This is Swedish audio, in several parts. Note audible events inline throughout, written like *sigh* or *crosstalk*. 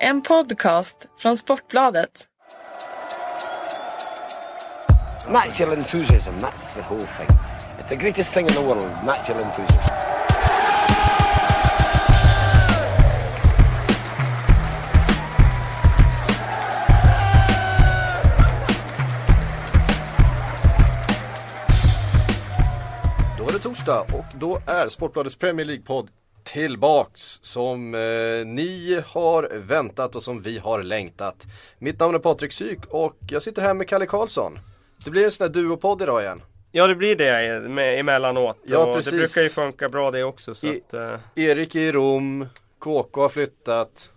En podcast från Sportbladet. Natural enthusiasm, that's the whole thing. It's the greatest thing in the world, natural enthusiasm. Då är det torsdag och då är Sportbladets Premier League-podd tillbaks som eh, ni har väntat och som vi har längtat. Mitt namn är Patrik Syk och jag sitter här med Kalle Karlsson. Det blir en sån här duopodd idag igen. Ja det blir det med, emellanåt. Ja, och precis. Det brukar ju funka bra det också. Så I- att, eh, Erik är i Rom, KK har flyttat,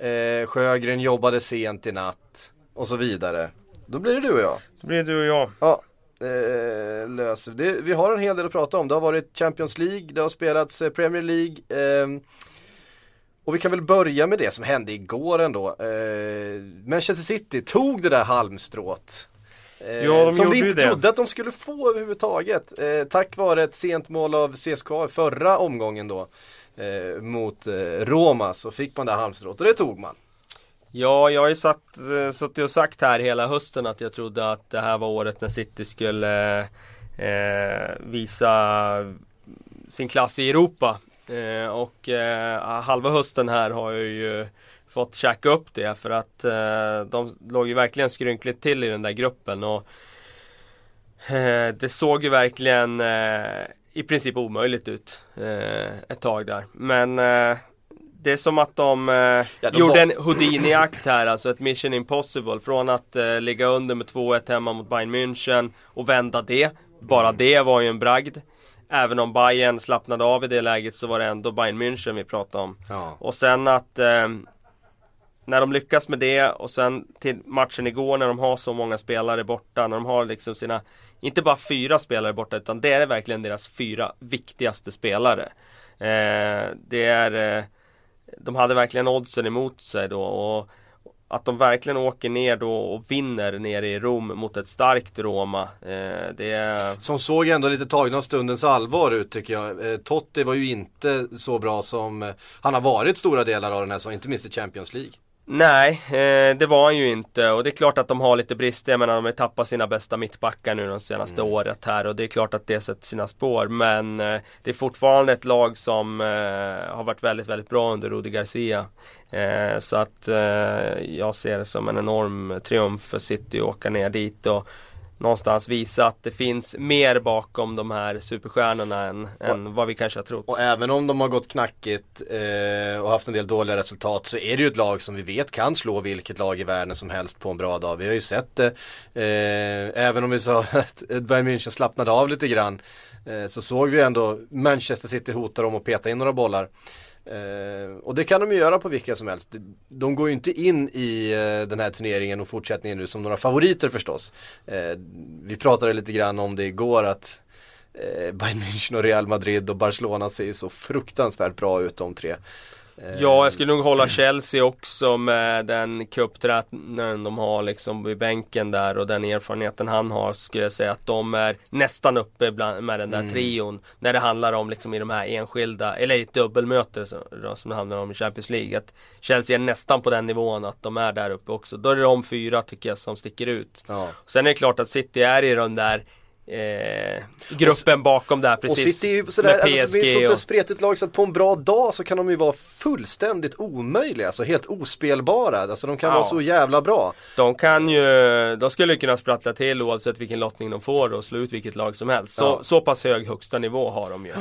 eh, Sjögren jobbade sent i natt och så vidare. Då blir det du och jag. då blir det du och jag. Ja, eh, löser det. Vi har en hel del att prata om. Det har varit Champions League, det har spelats eh, Premier League. ehm, och vi kan väl börja med det som hände igår ändå. Eh, Manchester City tog det där halmstrået. Eh, Ja, som vi inte det. trodde att de skulle få överhuvudtaget. Eh, tack vare ett sent mål av CSKA förra omgången då. Eh, mot eh, Roma så fick man det här halmstrået och det tog man. Ja, jag har ju satt, eh, suttit och sagt här hela hösten att jag trodde att det här var året när City skulle eh, visa sin klass i Europa. Eh, och eh, halva hösten här har jag ju fått käka upp det för att eh, de låg ju verkligen skrynkligt till i den där gruppen. Och eh, Det såg ju verkligen eh, i princip omöjligt ut eh, ett tag där. Men eh, det är som att de, eh, Ja, de gjorde var- en Houdini-akt här, alltså ett mission impossible. Från att eh, ligga under med 2-1 hemma mot Bayern München och vända det. Bara det var ju en bragd. Även om Bayern slappnade av i det läget så var det ändå Bayern München vi pratade om. Ja. Och sen att eh, när de lyckas med det och sen till matchen igår när de har så många spelare borta, när de har liksom sina, inte bara fyra spelare borta utan det är verkligen deras fyra viktigaste spelare. Eh, det är, eh, de hade verkligen oddsen emot sig då och att de verkligen åker ner då och vinner nere i Rom mot ett starkt Roma. Eh, det. Som såg ändå lite tagna av stundens allvar ut tycker jag. Eh, Totti var ju inte så bra som eh, han har varit stora delar av den här säsongen, inte minst i Champions League. Nej, eh, det var han ju inte och det är klart att de har lite brister. Jag menar de har tappat sina bästa mittbackar nu de senaste året här och det är klart att det sätter sina spår. Men eh, det är fortfarande ett lag som eh, har varit väldigt, väldigt bra under Rudi Garcia. Eh, så att eh, jag ser det som en enorm triumf för City att åka ner dit och någonstans visa att det finns mer bakom de här superstjärnorna än, än vad vi kanske har trott. Och även om de har gått knackigt eh, och haft en del dåliga resultat så är det ju ett lag som vi vet kan slå vilket lag i världen som helst på en bra dag. Vi har ju sett det, eh, även om vi sa *laughs* att Bayern München slappnade av lite grann eh, så såg vi ändå Manchester City hota dem och peta in några bollar. Eh, och det kan de ju göra på vilka som helst. De går ju inte in i eh, den här turneringen och fortsättningen nu som några favoriter förstås. Eh, vi pratade lite grann om det igår att eh, Bayern München och Real Madrid och Barcelona ser ju så fruktansvärt bra ut de tre. Eh, Ja, jag skulle nog hålla Chelsea också med den cuptränaren de har liksom vid bänken där och den erfarenheten han har skulle jag säga att de är nästan uppe bland, med den där Mm. trion när det handlar om liksom i de här enskilda, eller i ett dubbelmöte som, som det handlar om i Champions League. Att Chelsea är nästan på den nivån att de är där uppe också. Då är det de fyra tycker jag som sticker ut. Ja. Sen är det klart att City är i den där eh, gruppen bakom där precis. och City är ju sådär, med alltså, PSG det är ett sånt och... spretigt lag så att på en bra dag så kan de ju vara fullständigt omöjliga, alltså helt ospelbara. Alltså de kan Ja. vara så jävla bra. De kan ju, de skulle kunna sprattla till oavsett vilken lottning de får och slå ut vilket lag som helst. Så, Ja. så pass hög högsta nivå har de ju.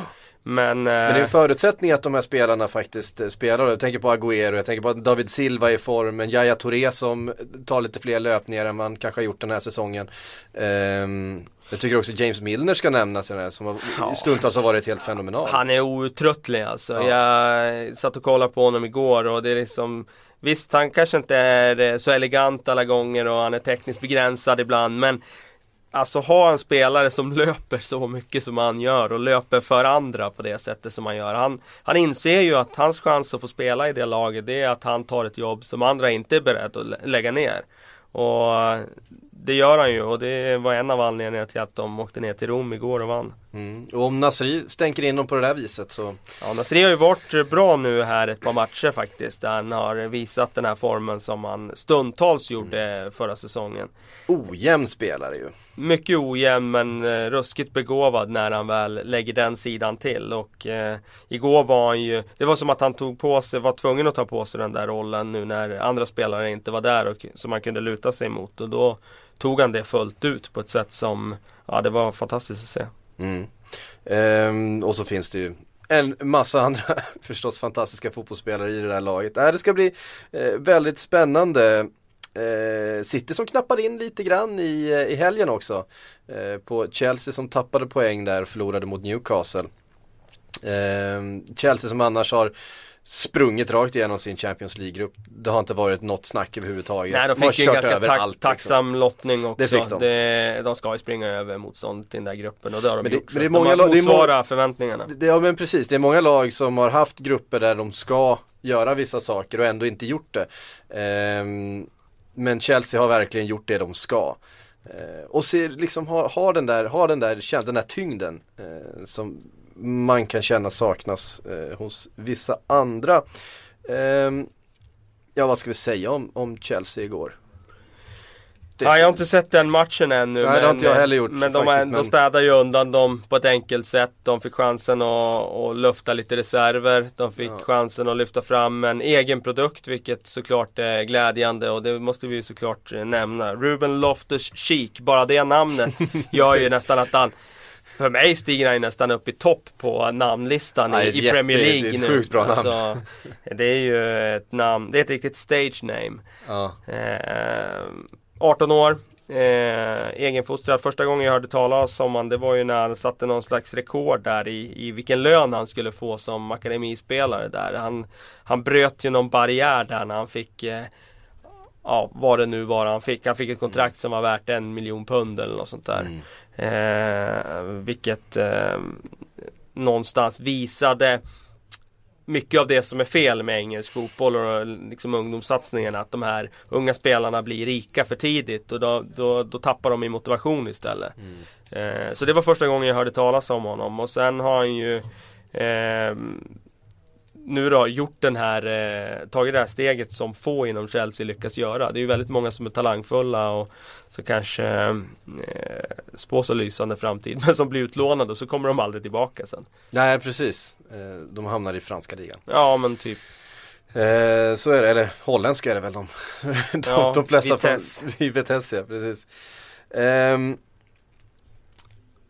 Men, Men det är en eh, förutsättning att de här spelarna faktiskt eh, spelar. Jag tänker på Agüero, jag tänker på att David Silva i form, en Yahya Touré som tar lite fler löpningar än man kanske har gjort den här säsongen. Ehm, jag tycker också James Milner ska nämnas i den här, som har, Ja. stundtals har varit helt fenomenal. han är outtröttlig alltså. Ja. Jag satt och kollade på honom igår och det är liksom Visst, han kanske inte är eh, så elegant alla gånger och han är tekniskt begränsad ibland men Alltså ha en spelare som löper så mycket som han gör och löper för andra på det sättet som han gör. Han, han inser ju att hans chans att få spela i det laget det är att han tar ett jobb som andra inte är beredda att lä- lägga ner. Och det gör han ju och det var en av anledningarna till att de åkte ner till Rom igår och vann. Mm. Och om Nasri stänker in dem på det där viset så Ja, Nasri har ju varit bra nu här ett par matcher faktiskt. Där han har visat den här formen som han stundtals gjorde förra säsongen. Ojämn spelare ju. Mycket ojämn men eh, ruskigt begåvad när han väl lägger den sidan till. Och eh, igår var han ju, det var som att han tog på sig, var tvungen att ta på sig den där rollen nu när andra spelare inte var där och som han kunde luta sig mot. Och då tog han det fullt ut på ett sätt som, ja det var fantastiskt att se. Mm. Ehm, och så finns det ju en massa andra *laughs* förstås fantastiska fotbollsspelare i det där laget. Äh, det ska bli eh, väldigt spännande. Eh, City som knappade in lite grann i, eh, i helgen också. Eh, på Chelsea som tappade poäng där och förlorade mot Newcastle. Ehm, Chelsea som annars har sprungit rakt igenom sin Champions League-grupp. Det har inte varit något snack överhuvudtaget. Nej, de fick ju en ganska allt, liksom. tacksam lottning också. Det fick de. Det, de ska ju springa över motståndet i den där gruppen och det har de Men det- gjort. men det är många de lag- har det är förväntningarna. Det, ja men precis, det är många lag som har haft grupper där de ska göra vissa saker och ändå inte gjort det. Ehm, men Chelsea har verkligen gjort det de ska. Eh, och ser, liksom har, har den där, har den där, den där tyngden eh, som man kan känna saknas eh, hos vissa andra. Ehm, ja vad ska vi säga om, om Chelsea igår? Ja, jag har inte sett den matchen ännu. Nej, det har inte jag heller gjort Men de, faktiskt, ändå men- städar ju undan dem på ett enkelt sätt. De fick chansen att, att lufta lite reserver. De fick Ja. chansen att lyfta fram en egen produkt, vilket såklart är glädjande. Och det måste vi ju såklart eh, nämna. Ruben Loftus-Cheek, bara det namnet *laughs* gör ju nästan att han för mig stiger han ju nästan upp i topp på namnlistan är i, i jätte- Premier det är League ett nu. sjukt bra namn. Alltså, det är ju ett namn, det är ett riktigt stage name. Ja. Eh, 18 år, eh, egenfostrad. Första gången jag hörde talas om honom det var ju när han satte någon slags rekord där i, i vilken lön han skulle få som akademispelare där. Han, han bröt ju någon barriär där när han fick eh, Ja, vad det nu var han fick. Han fick ett kontrakt som var värt en miljon pund eller något sånt där. Mm. Eh, vilket eh, någonstans visade mycket av det som är fel med engelsk fotboll och liksom ungdomssatsningen att de här unga spelarna blir rika för tidigt och då, då, då tappar de i motivation istället. Eh, så det var första gången jag hörde talas om honom och sen har han ju eh, nu då gjort den här, eh, tagit det här steget som få inom Chelsea lyckas göra. Det är ju väldigt många som är talangfulla och så kanske eh, spås en lysande framtid *laughs* men som blir utlånade och så kommer de aldrig tillbaka sen. Nej precis, Eh, de hamnar i franska ligan. Ja men typ. Eh, så är det, eller holländska är det väl de, *laughs* de, Ja, de flesta Vitesse. Från, i *laughs* Vitesse ja, precis. Ehm,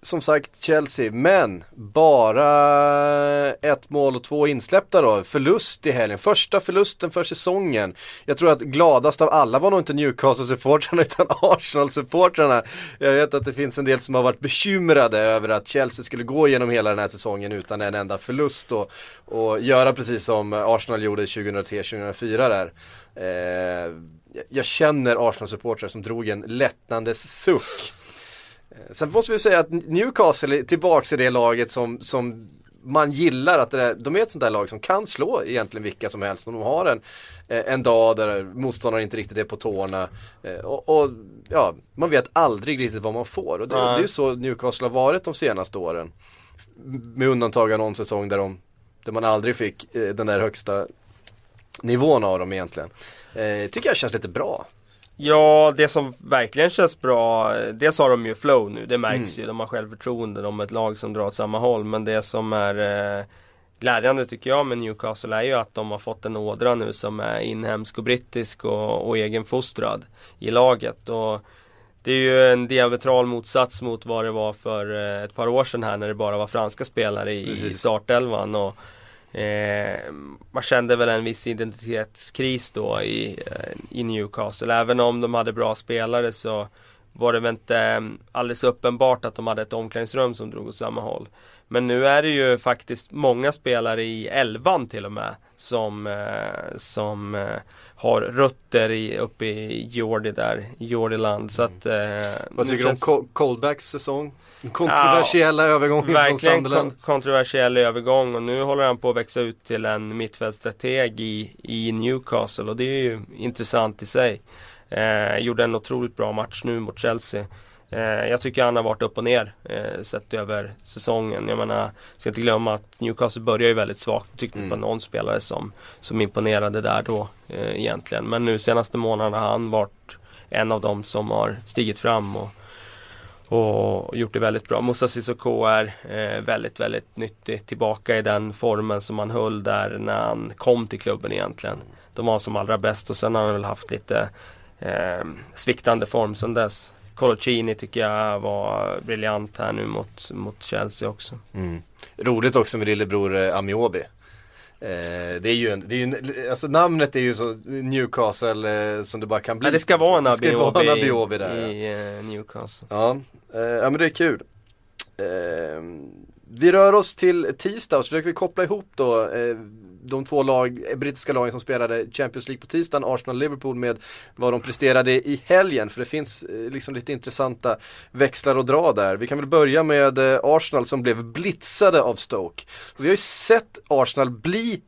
som sagt Chelsea, men bara ett mål och två insläppta då. Förlust i helgen, första förlusten för säsongen. Jag tror att gladast av alla var nog inte Newcastle-supportrarna *laughs* utan Arsenal-supportrarna. Jag vet att det finns en del som har varit bekymrade över att Chelsea skulle gå igenom hela den här säsongen utan en enda förlust och, och göra precis som Arsenal gjorde 2003-2004 där. Eh, jag- känner Arsenal-supportrar som drog en lättnandes suck. Eh, Sen måste vi säga att Newcastle är tillbaks i det laget som, som man gillar att det där, de är ett sånt där lag som kan slå egentligen vilka som helst om de har en, eh, en dag där motståndaren inte riktigt är på tårna. Eh, Och, och ja, man vet aldrig riktigt vad man får och det, det är ju så Newcastle har varit de senaste åren. Med undantag av någon säsong där, de, där man aldrig fick den där högsta nivån av dem egentligen. Eh, tycker jag känns lite bra. Ja, det som verkligen känns bra, dels har de ju flow nu, det märks Mm. ju. De har självförtroende, de är ett lag som drar åt samma håll. Men det som är eh, glädjande tycker jag med Newcastle är ju att de har fått en ådra nu som är inhemsk och brittisk och, och egenfostrad i laget. Och det är ju en diametral motsats mot vad det var för eh, ett par år sedan här när det bara var franska spelare i, i startelvan. Och, Eh, man kände väl en viss identitetskris då i, eh, i Newcastle. Även om de hade bra spelare så var det väl inte eh, alldeles uppenbart att de hade ett omklädningsrum som drog åt samma håll. Men nu är det ju faktiskt många spelare i elvan till och med som, eh, som eh, har rötter i, uppe i Jordi där, Jordiland. Så att, eh, Vad tycker du om känns- Col- Colbacks säsong? Kontroversiella övergången från Verkligen Sunderland. kon- kontroversiell övergång och nu håller han på att växa ut till en mittfältstrateg i, i Newcastle och det är ju intressant i sig. Eh, gjorde en otroligt bra match nu mot Chelsea. Eh, jag tycker han har varit upp och ner eh, sett över säsongen. Jag menar, ska inte glömma att Newcastle börjar ju väldigt svagt. Jag tyckte Mm. det var någon spelare som, som imponerade där då eh, egentligen. Men nu senaste månaderna har han varit en av dem som har stigit fram och och gjort det väldigt bra. Moussa Sissoko är eh, väldigt, väldigt nyttig tillbaka i den formen som han höll där när han kom till klubben egentligen. De var som allra bäst och sen har han väl haft lite eh, sviktande form sedan dess. Coloccini tycker jag var briljant här nu mot, mot Chelsea också. Mm. Roligt också med lillebror eh, Amiobi. Eh, det är ju en, det är ju alltså namnet är ju så Newcastle eh, som det bara kan bli. Men det ska vara en vara Abiobi Abiobi där. ja. i eh, Newcastle. Ja, eh, ja men det är kul. Eh, vi rör oss till tisdag och så försöker vi koppla ihop då eh, de två lag, eh, brittiska lagen som spelade Champions League på tisdagen, Arsenal-Liverpool med vad de presterade i helgen. För det finns eh, liksom lite intressanta växlar att dra där. Vi kan väl börja med eh, Arsenal som blev blitzade av Stoke. Vi har ju sett Arsenal bli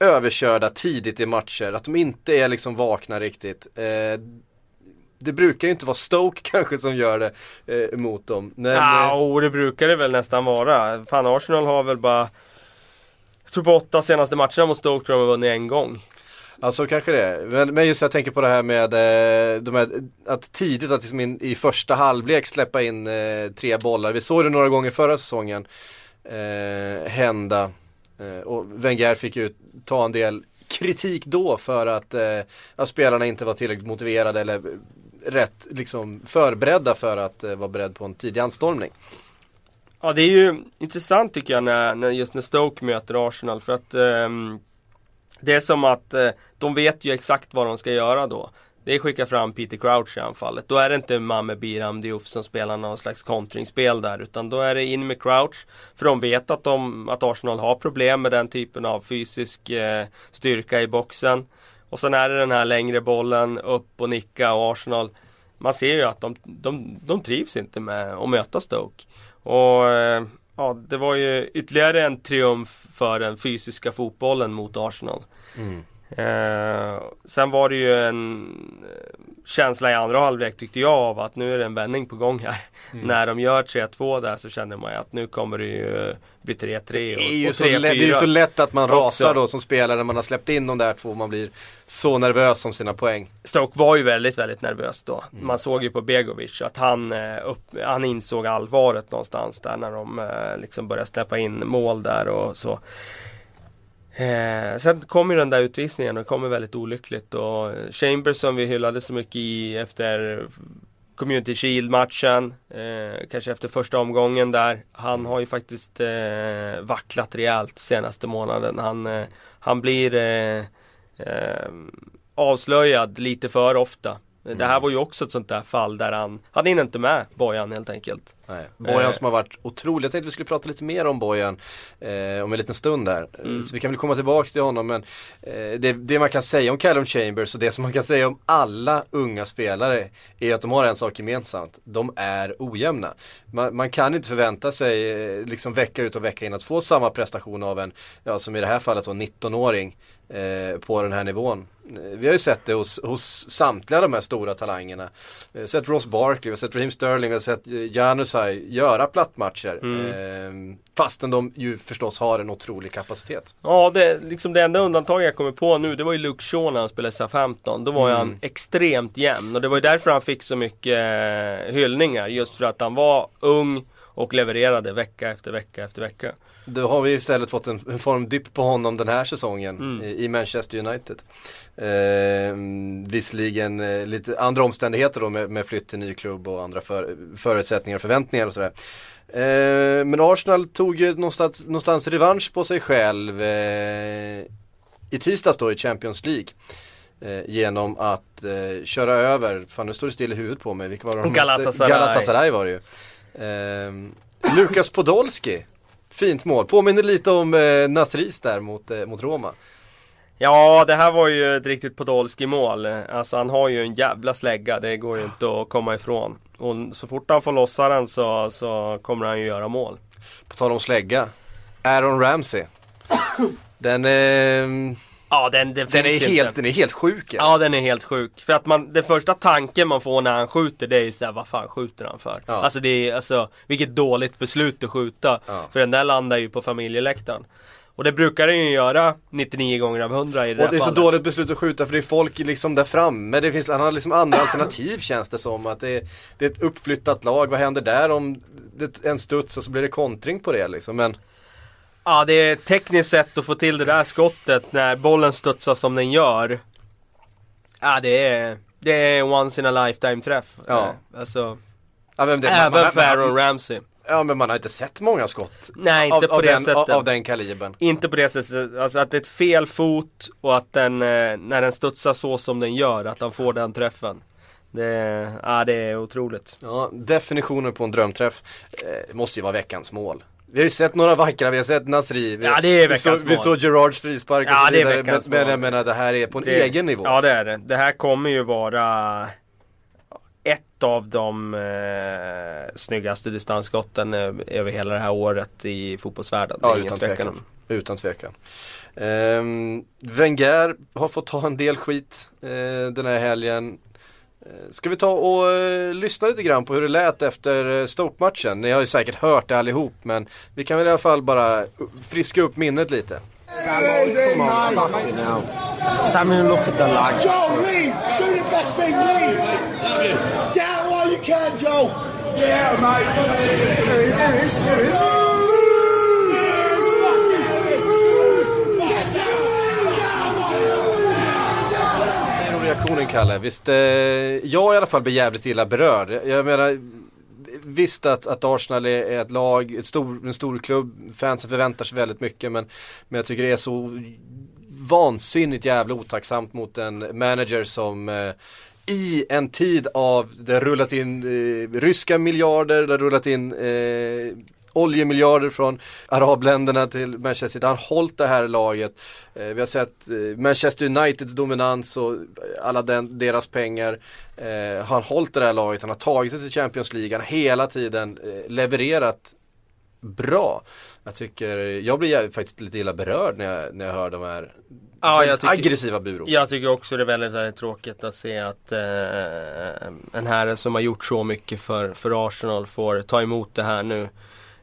överkörda tidigt i matcher, att de inte är liksom vakna riktigt. Eh, det brukar ju inte vara Stoke *laughs* kanske som gör det eh, mot dem. Men, Ja, eh, och det brukar det väl nästan vara. Fan, Arsenal har väl bara tror på åtta senaste matcherna mot Stoke tror jag de har vunnit en gång. ja så kanske det är. Men, men just jag tänker på det här med eh, de här, att tidigt att liksom in, i första halvlek släppa in eh, tre bollar. Vi såg det några gånger förra säsongen eh, hända. Eh, och Wenger fick ju ta en del kritik då för att, eh, att spelarna inte var tillräckligt motiverade eller rätt liksom förberedda för att eh, vara beredd på en tidig anstormning. Ja, det är ju intressant tycker jag när, när just när Stoke möter Arsenal för att eh, det är som att eh, de vet ju exakt vad de ska göra då. Det är skicka fram Peter Crouch i anfallet. Då är det inte Mame Biram Diouf som spelar någon slags kontringsspel där utan då är det in med Crouch. För de vet att, de, att Arsenal har problem med den typen av fysisk eh, styrka i boxen. Och sen är det den här längre bollen upp och nicka och Arsenal man ser ju att de, de, de trivs inte med att möta Stoke. Och eh, ja, det var ju ytterligare en triumf för den fysiska fotbollen mot Arsenal. Eh, sen var det ju en känsla i andra halvlek tyckte jag av att nu är det en vändning på gång här. När de gör 3-2 där så kände man ju att nu kommer det ju bli 3-3 och, Det är ju och så, lätt, det är ju 3-4. så lätt att man också. rasar då som spelare när man har släppt in de där två. Man blir så nervös om sina poäng. Stoke var ju väldigt, väldigt nervös då. Man såg ju på Begovic att han, eh, upp, han insåg allvaret någonstans där när de eh, liksom började släppa in mål där och så. Eh, sen kom ju den där utvisningen och det kom väldigt olyckligt och Chambers som vi hyllade så mycket i efter Community Shield-matchen, eh, kanske efter första omgången där. Han har ju faktiskt eh, vacklat rejält senaste månaden. Han, eh, han blir eh, eh, avslöjad lite för ofta. Det här var ju också ett sånt där fall där han, han hinner inte med Bojan helt enkelt. Nej. Bojan Eh. som har varit otrolig. Jag tänkte vi skulle prata lite mer om Bojan eh, om en liten stund där. Mm. Så vi kan väl komma tillbaka till honom. Men eh, det, det man kan säga om Callum Chambers och det som man kan säga om alla unga spelare är att de har en sak gemensamt. De är ojämna. Man, man kan inte förvänta sig eh, liksom vecka ut och vecka in att få samma prestation av en, ja som i det här fallet då 19-åring eh, på den här nivån. Eh, Vi har ju sett det hos, hos samtliga de här stora talangerna. Vi har sett Ross Barkley, vi har sett Raheem Sterling, vi har sett eh, Janusaj göra plattmatcher. Eh, fastän de ju förstås har en otrolig kapacitet. Ja, det, liksom det enda undantaget jag kommer på nu det var ju Luke Shaw när han spelade SA-15. Då var ju han extremt jämn och det var ju därför han fick så mycket hyllningar. Just för att han var ung och levererade vecka efter vecka efter vecka. Då har vi istället fått en, en formdipp på honom den här säsongen Mm. i, i Manchester United. Eh, visserligen eh, lite andra omständigheter då med, med flytt till ny klubb och andra för, förutsättningar och förväntningar och sådär. Eh, men Arsenal tog ju någonstans, någonstans revansch på sig själv eh, i tisdags då i Champions League. Eh, genom att eh, köra över, fan nu står det still i huvudet på mig, vilka var de? Galatasaray. Galatasaray var det ju. Eh, Lukas Podolski, fint mål, påminner lite om eh, Nasris där mot, eh, mot Roma. Ja, det här var ju ett riktigt Podolski-mål. Alltså han har ju en jävla slägga, det går ju inte att komma ifrån. Och så fort han får lossa den så, så kommer han ju göra mål. På tal om slägga. Aaron Ramsey. Den, eh, Ja, den, den, den, är helt, den är helt sjuk. Ja, den är helt sjuk. För att man, den första tanken man får när han skjuter det är såhär, vad fan skjuter han för? Ja. Alltså det är, alltså, vilket dåligt beslut att skjuta. Ja. För den där landar ju på familjeläktaren. Och det brukar den ju göra 99 gånger av 100 i det Och det är så fallet. dåligt beslut att skjuta för det är folk liksom där framme. Det finns, han har liksom andra *laughs* alternativ känns det som. Att det är, det är ett uppflyttat lag. Vad händer där om det är en studs och så blir det kontring på det liksom. Men Ja, det är tekniskt sätt att få till det där skottet när bollen studsar som den gör. Ja, det är, det är en once in a lifetime träff. Ja. Eh, Alltså, ja, det, även man, för Aaron man, Ramsey. Ja men man har inte sett många skott. Nej, inte av, på av det den, sättet. Av, av den kalibern. Inte på det sättet, alltså att det är ett fel fot och att den, eh, när den studsar så som den gör, att han får den träffen. Det, ja, det är otroligt. Ja, definitionen på en drömträff. Eh, måste ju vara veckans mål. Vi har ju sett några vackra, vi har sett Nasri. Vi, Ja, det är vi, så, vi såg Gerards frispark och Ja, så det är vidare. veckans men, men jag menar det här är på en Det, egen nivå. Ja, det är det. Det här kommer ju vara ett av de eh, snyggaste distansskotten eh, över hela det här året i fotbollsvärlden. Ja, utan tvekan tvekan. Utan tvekan. Um, Wenger har fått ta en del skit eh, den här helgen. Eh, Ska vi ta och eh, lyssna lite grann på hur det lät efter eh, Stoke-matchen? Ni har ju säkert hört det allihop men vi kan väl i alla fall bara uh, friska upp minnet lite. Samuel, look at the lads. Joe, leave! Do the best thing, leave! Get out while you can, Joe! Yeah, mate. Here it is, here it is, here it is. Säger Kalle? Visst, eh, jag i alla fall blir jävligt illa berörd. Jag- menar, visst att, att Arsenal är är ett lag, ett stor, en stor klubb, fansen förväntar sig väldigt mycket men, men jag tycker det är så vansinnigt jävla otacksamt mot en manager som eh, i en tid av, det har rullat in eh, ryska miljarder, det har rullat in eh, oljemiljarder från arabländerna till Manchester City. Han har hållit det här laget. Eh, vi har sett eh, Manchester Uniteds dominans och alla den, deras pengar. Eh, han har hållit det här laget, han har tagit sig till Champions League, han har hela tiden levererat bra. Jag tycker, jag blir faktiskt lite illa berörd när jag, när jag hör de här Ja, jag tycker- aggressiva burop. Jag tycker också det är väldigt, väldigt tråkigt att se att eh, en herre som har gjort så mycket för, för Arsenal får ta emot det här nu.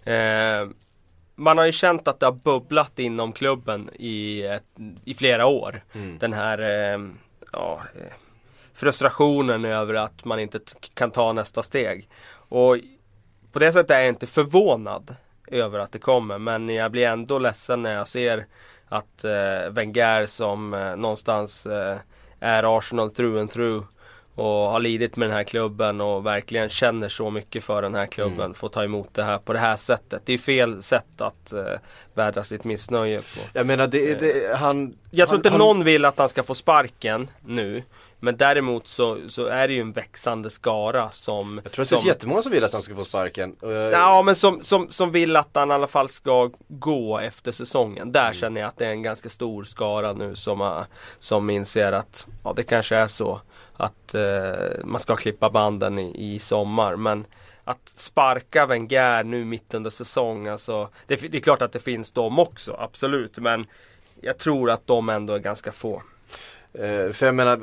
Eh, man har ju känt att det har bubblat inom klubben i, i flera år. Den här eh, ja, eh, frustrationen över att man inte kan ta nästa steg. Och på det sättet är jag inte förvånad över att det kommer men jag blir ändå ledsen när jag ser att eh, Wenger som eh, någonstans eh, är Arsenal through and through och har lidit med den här klubben och verkligen känner så mycket för den här klubben Mm. får ta emot det här på det här sättet. Det är fel sätt att eh, vädra sitt missnöje på. Jag menar det, det han Jag tror han, inte han, någon vill att han ska få sparken nu. Men däremot så, så är det ju en växande skara som... Jag tror att det finns jättemånga som vill att han ska få sparken. Eh, Ja men som, som, som vill att han i alla fall ska gå efter säsongen. Där känner jag att det är en ganska stor skara nu som, har- som inser att ja, det kanske är så att eh, man ska klippa banden i, i sommar. Men att sparka Wenger nu mitt under säsong, alltså, det, det är klart att det finns de också, absolut. Men jag tror att de ändå är ganska få. Eh, för jag menar,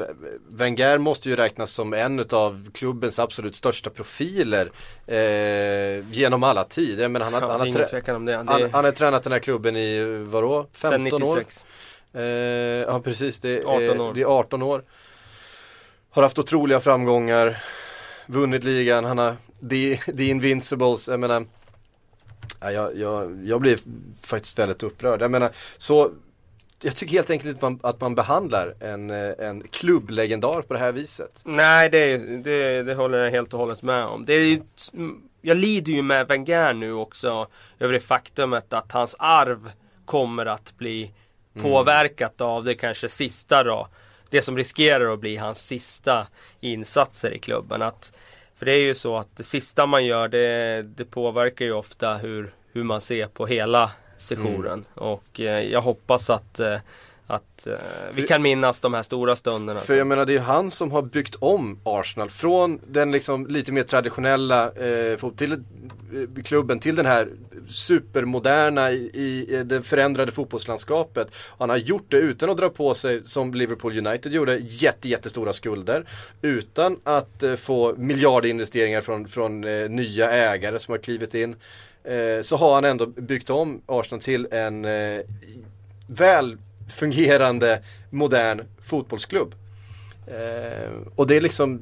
Wenger måste ju räknas som en av klubbens absolut största profiler eh, genom alla tider. Menar, han, har, Ja, han, det har det. det han, är, han har tränat den här klubben i, vadå, 15 sen år? 96. Eh, ja precis, det är 18 år. Det är 18 år. Har haft otroliga framgångar, vunnit ligan, han har the, the Invincibles, jag menar ja, jag, jag, jag blir faktiskt väldigt upprörd. Jag menar, så jag tycker helt enkelt att man, att man behandlar en, eh, en klubblegendar på det här viset. Nej, det, det, det håller jag helt och hållet med om. Det är ju, jag lider ju med Wenger nu också över det faktumet att hans arv kommer att bli påverkat av det kanske sista då. Det som riskerar att bli hans sista insatser i klubben. Att, för det är ju så att det sista man gör det, det påverkar ju ofta hur, hur man ser på hela sessionen. Och eh, jag hoppas att, eh, att eh, vi kan minnas de här stora stunderna. För jag menar det är han som har byggt om Arsenal från den liksom lite mer traditionella eh, till, eh, klubben till den här supermoderna i, i, det förändrade fotbollslandskapet. Han har gjort det utan att dra på sig, som Liverpool United gjorde, jätte, jättestora skulder. Utan att eh, få miljardinvesteringar från, från eh, nya ägare som har klivit in. Eh, så har han ändå byggt om Arsenal till en eh, väl fungerande modern fotbollsklubb. Eh, och det är liksom,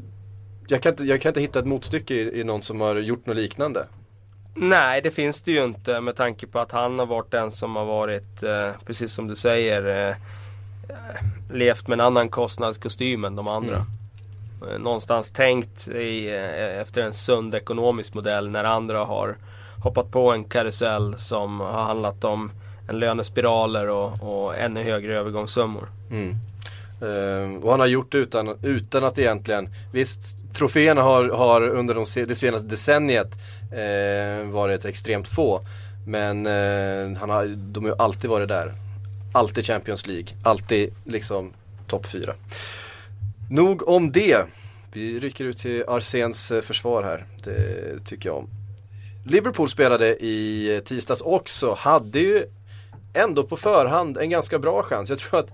jag kan, inte, jag kan inte hitta ett motstycke i, i någon som har gjort något liknande. Nej, det finns det ju inte med tanke på att han har varit den som har varit, eh, precis som du säger, eh, levt med en annan kostnadskostym än de andra. Mm. Eh, någonstans tänkt i, eh, efter en sund ekonomisk modell när andra har hoppat på en karusell som har handlat om en lönespiraler och, och ännu högre övergångssummor. Mm. Ehm, och han har gjort det utan, utan att egentligen, visst troféerna har, har under de, det senaste decenniet eh, varit extremt få. Men eh, han har, de har ju alltid varit där. Alltid Champions League, alltid liksom topp 4. Nog om det. Vi rycker ut till Arsens eh, försvar här, det tycker jag om. Liverpool spelade i eh, tisdags också, hade ju ändå på förhand en ganska bra chans. Jag tror att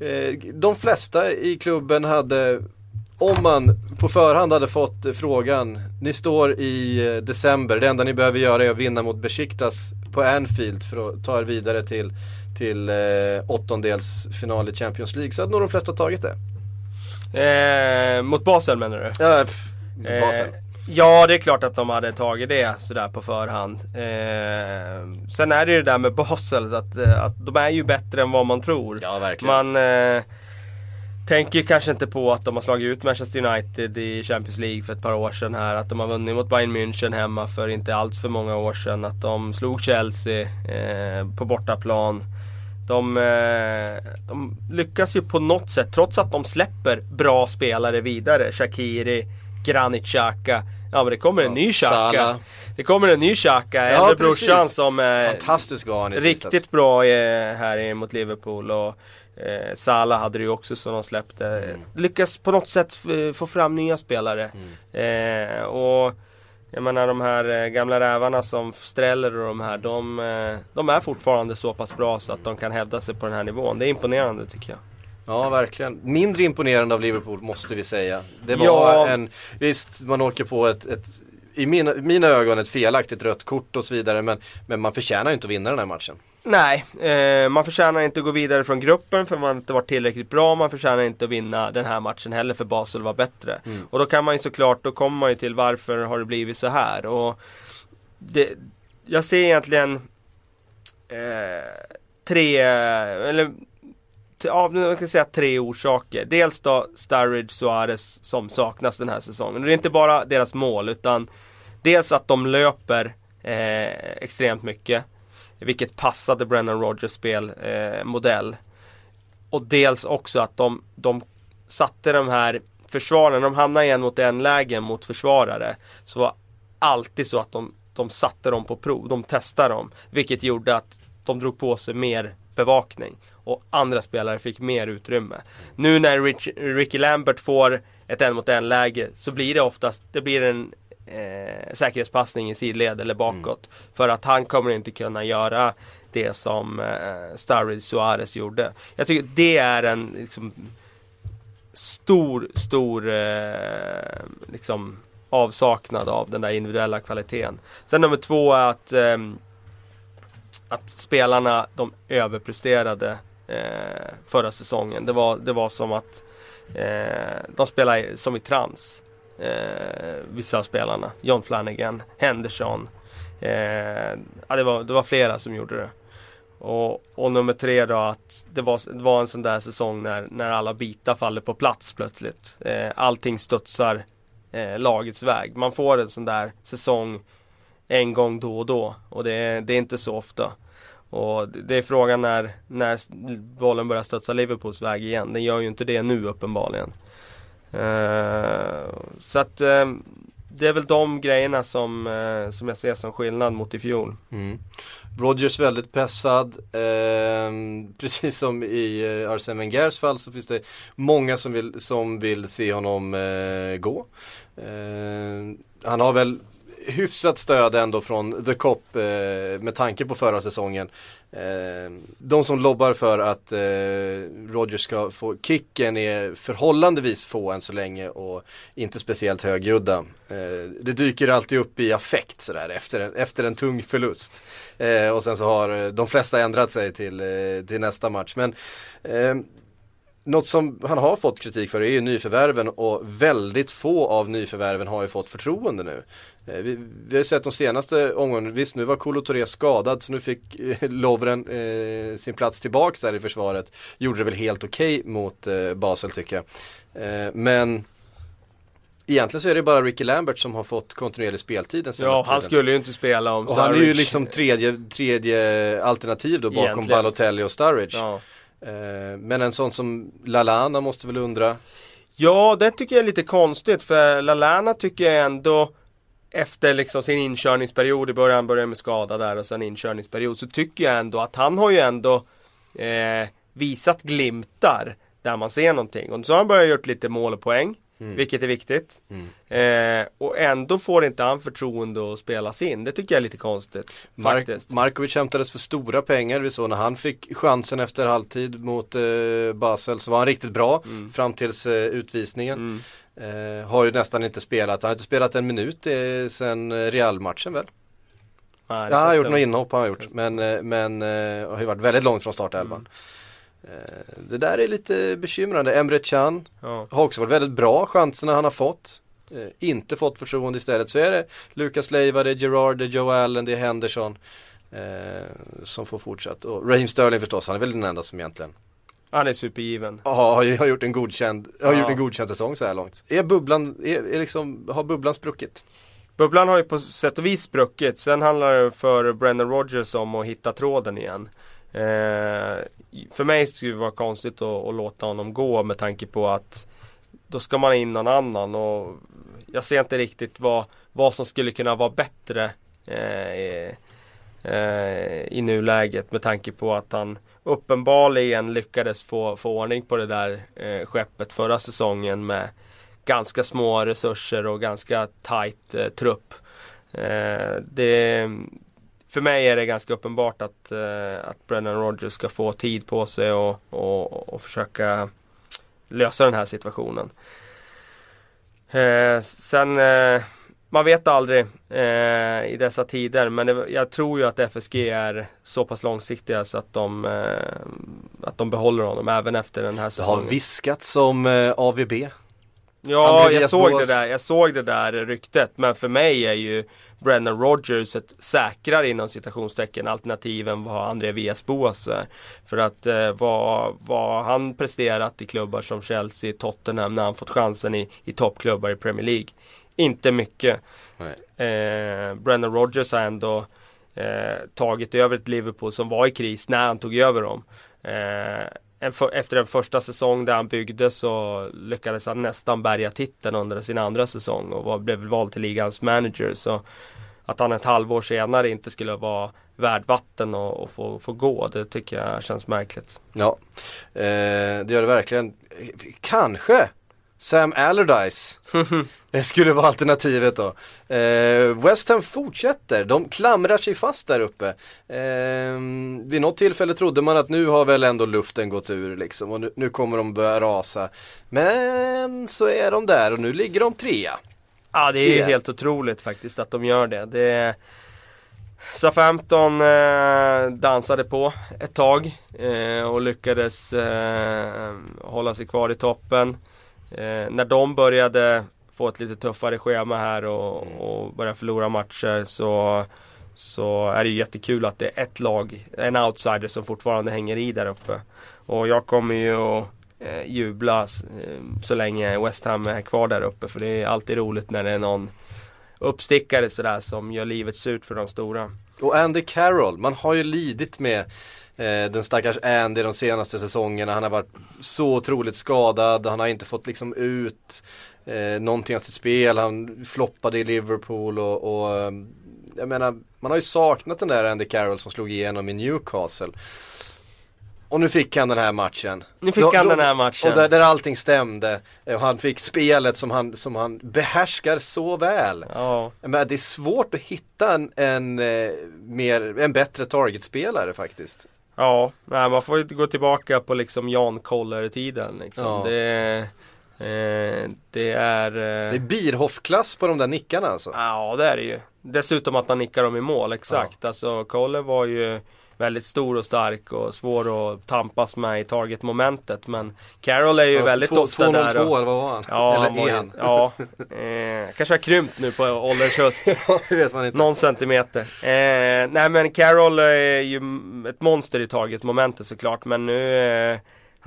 eh, de flesta i klubben hade, om man på förhand hade fått frågan, ni står i eh, december, det enda ni behöver göra är att vinna mot Besiktas på Anfield för att ta er vidare till, till eh, åttondelsfinal i Champions League, så hade nog de flesta tagit det. Eh, mot Basel menar du? Ja, Basel. Ja, det är klart att de hade tagit det sådär på förhand. Eh, sen är det ju det där med Basel, att, eh, att de är ju bättre än vad man tror. Ja, verkligen. Man eh, tänker kanske inte på att de har slagit ut Manchester United i Champions League för ett par år sedan här. Att de har vunnit mot Bayern München hemma för inte alls för många år sedan. Att de slog Chelsea eh, på bortaplan. De, eh, de lyckas ju på något sätt, trots att de släpper bra spelare vidare. Shakiri, Granit Xhaka Ja men det kommer en ny Xhaka. Det kommer en ny Xhaka, ja, äldre brorsan som är Fantastisk var han Riktigt bra här mot Liverpool och eh, Salah hade det ju också som de släppte. Mm. Lyckas på något sätt få fram nya spelare. Mm. Eh, och jag menar de här eh, gamla rävarna som Streller och de här, de, eh, de är fortfarande så pass bra så att de kan hävda sig på den här nivån. Det är imponerande tycker jag. Ja, verkligen. Mindre imponerande av Liverpool måste vi säga. Det var ja. en, visst man åker på ett, ett i mina, mina ögon ett felaktigt rött kort och så vidare men, men man förtjänar ju inte att vinna den här matchen. Nej, eh, man förtjänar inte att gå vidare från gruppen för man inte varit tillräckligt bra. Man förtjänar inte att vinna den här matchen heller för Basel var bättre. Mm. Och då kan man ju såklart, då kommer man ju till varför har det blivit så här. Och det, jag ser egentligen eh, tre, eller av man kan säga tre orsaker. Dels då Sturridge Suarez som saknas den här säsongen. Och det är inte bara deras mål utan dels att de löper eh, extremt mycket. Vilket passade Brennan Rogers spelmodell. Eh, och dels också att de, de satte de här försvararna, de hamnade en mot en lägen mot försvarare. Så var alltid så att de, de satte dem på prov, de testade dem. Vilket gjorde att de drog på sig mer bevakning och andra spelare fick mer utrymme. Nu när Rich, Ricky Lambert får ett en mot en läge så blir det oftast, det blir en eh, säkerhetspassning i sidled eller bakåt. Mm. För att han kommer inte kunna göra det som eh, Sturridge Suarez gjorde. Jag tycker det är en liksom, stor, stor eh, liksom, avsaknad av den där individuella kvaliteten. Sen nummer två är att eh, att spelarna de överpresterade eh, förra säsongen. Det var, det var som att eh, de spelade som i trans. Eh, vissa av spelarna. John Flanagan, Henderson. Eh, ja, det, var, det var flera som gjorde det. Och, och nummer tre då att det var, det var en sån där säsong när, när alla bitar faller på plats plötsligt. Eh, allting studsar eh, lagets väg. Man får en sån där säsong en gång då och då och det, det är inte så ofta. Och det är frågan när, när bollen börjar studsa Liverpools väg igen. Den gör ju inte det nu uppenbarligen. Uh, så att uh, det är väl de grejerna som, uh, som jag ser som skillnad mot i fjol. Mm. Rogers väldigt pressad. Eh, precis som i eh, Arsene Wengers fall så finns det många som vill, som vill se honom eh, gå. Eh, han har väl hyfsat stöd ändå från The Cop eh, med tanke på förra säsongen. Eh, de som lobbar för att eh, Rogers ska få kicken är förhållandevis få än så länge och inte speciellt högljudda. Eh, det dyker alltid upp i affekt sådär efter en, efter en tung förlust. Eh, och sen så har de flesta ändrat sig till, eh, till nästa match. Men eh, något som han har fått kritik för är ju nyförvärven och väldigt få av nyförvärven har ju fått förtroende nu. Eh, vi, vi har sett de senaste omgångarna, visst nu var Kolo Touré skadad så nu fick eh, Lovren eh, sin plats tillbaks där i försvaret. Gjorde det väl helt okej okay mot eh, Basel tycker jag. Eh, men Egentligen så är det bara Ricky Lambert som har fått kontinuerlig speltid den senaste Ja, han tiden. skulle ju inte spela om Och han är ju liksom tredje, tredje alternativ då bakom Egentligen. Balotelli och Sturridge. Ja. Eh, men en sån som Lalana måste väl undra? Ja, det tycker jag är lite konstigt för Lalana tycker jag ändå efter liksom sin inkörningsperiod i början, började med skada där och sen inkörningsperiod så tycker jag ändå att han har ju ändå eh, visat glimtar där man ser någonting. Och så har han börjat gjort lite mål och poäng. Mm. Vilket är viktigt. Mm. Eh, och ändå får inte han förtroende att spelas in. Det tycker jag är lite konstigt. Mark faktiskt. Markovic hämtades för stora pengar. Vi såg när han fick chansen efter halvtid mot eh, Basel så var han riktigt bra mm. fram tills eh, utvisningen. Mm. Eh, har ju nästan inte spelat. Han har inte spelat en minut eh, sen Real-matchen väl? Nej, ja, han har gjort några inhopp har han gjort. Men, eh, men eh, har ju varit väldigt långt från startelvan. Mm. Eh, det där är lite bekymrande. Emre Can ja. har också varit väldigt bra chanserna han har fått. Eh, inte fått förtroende istället. Så är det Lucas Leiva, det är Gerard, det är Joe Allen, det är Henderson. Eh, som får fortsätta. Och Raheem Sterling förstås, han är väl den enda som egentligen han är supergiven. Ja, har, har gjort en godkänd, har ja. gjort en godkänd säsong så här långt. Är bubblan, är, är liksom, har bubblan spruckit? Bubblan har ju på sätt och vis spruckit. Sen handlar det för Brendan Rodgers om att hitta tråden igen. Eh, för mig skulle det vara konstigt att, att, låta honom gå med tanke på att då ska man in någon annan och jag ser inte riktigt vad, vad som skulle kunna vara bättre eh, eh, i nuläget med tanke på att han uppenbarligen lyckades få, få ordning på det där eh, skeppet förra säsongen med ganska små resurser och ganska tight eh, trupp. Eh, det, för mig är det ganska uppenbart att, eh, att Brennan Rogers ska få tid på sig och, och, och försöka lösa den här situationen. Eh, sen, eh, man vet aldrig eh, i dessa tider men det, jag tror ju att FSG är så pass långsiktiga så att de, eh, att de behåller honom även efter den här säsongen. Det har viskats om eh, AVB. Ja, jag såg, det där, jag såg det där ryktet men för mig är ju Brennan Rogers ett säkrare inom citationstecken alternativ än vad André Villas-Boas är. För att eh, vad, vad han presterat i klubbar som Chelsea, Tottenham när han fått chansen i, i toppklubbar i Premier League. Inte mycket. Eh, Brennan Rogers har ändå eh, tagit över ett Liverpool som var i kris när han tog över dem. Eh, en för, efter en första säsong där han byggde så lyckades han nästan bärga titeln under sin andra säsong och var, blev vald till ligans manager. Så att han ett halvår senare inte skulle vara värd vatten och, och få, få gå, det tycker jag känns märkligt. Ja, eh, det gör det verkligen. Kanske Sam Allardyce *laughs* Det skulle vara alternativet då. Eh, West Ham fortsätter, de klamrar sig fast där uppe. Eh, vid något tillfälle trodde man att nu har väl ändå luften gått ur liksom och nu, nu kommer de börja rasa. Men så är de där och nu ligger de trea. Ja det är yeah. helt otroligt faktiskt att de gör det. det Southampton eh, dansade på ett tag eh, och lyckades eh, hålla sig kvar i toppen. Eh, när de började få ett lite tuffare schema här och, mm. och börja förlora matcher så så är det jättekul att det är ett lag, en outsider som fortfarande hänger i där uppe. Och jag kommer ju att eh, jubla eh, så länge West Ham är kvar där uppe för det är alltid roligt när det är någon uppstickare sådär som gör livet surt för de stora. Och Andy Carroll, man har ju lidit med den stackars Andy de senaste säsongerna, han har varit så otroligt skadad, han har inte fått liksom ut eh, någonting av sitt spel, han floppade i Liverpool och, och eh, jag menar, man har ju saknat den där Andy Carroll som slog igenom i Newcastle. Och nu fick han den här matchen. Nu fick han den här matchen. Och där, där allting stämde. Och han fick spelet som han, som han behärskar så väl. Ja. Men det är svårt att hitta en, en, eh, mer, en bättre targetspelare faktiskt. Ja, nej, man får ju gå tillbaka på liksom Jan Koller-tiden. Liksom. Ja. Det, eh, det är... Eh, Det är Bierhoff-klass på de där nickarna alltså. Ja, det är det ju. Dessutom att han nickar dem i mål, exakt. Alltså, Koller var ju väldigt stor och stark och svår att tampas med i targetmomentet. Men Carroll är ju Ja, väldigt två- ofta 2-0-2 där. eller vad var han? Ja, Eller han var han? ja eh, kanske har krympt nu på ålderns höst. *laughs* vet man inte. Någon centimeter. Eh, nej men Carroll är ju ett monster i targetmomentet såklart. Men nu, eh,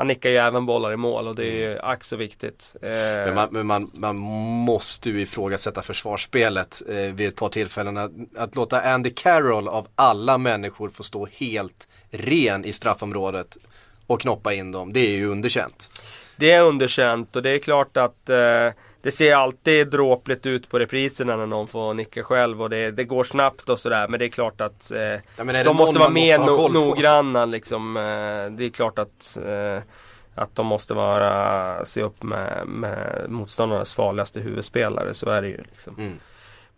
han nickar ju även bollar i mål och det är ju ack så viktigt. Eh, Men, man, men man, man måste ju ifrågasätta försvarsspelet eh, vid ett par tillfällen. Att, att låta Andy Carroll av alla människor få stå helt ren i straffområdet och knoppa in dem. Det är ju underkänt. Det är underkänt och det är klart att eh, det ser alltid dråpligt ut på repriserna när någon får nicka själv och det, det går snabbt och sådär. Men det är klart att eh, Ja, är de måste vara mer måste no noggranna liksom. Eh, det är klart att, eh, att de måste vara, se upp med, med motståndarnas farligaste huvudspelare. Så är det ju liksom. Mm.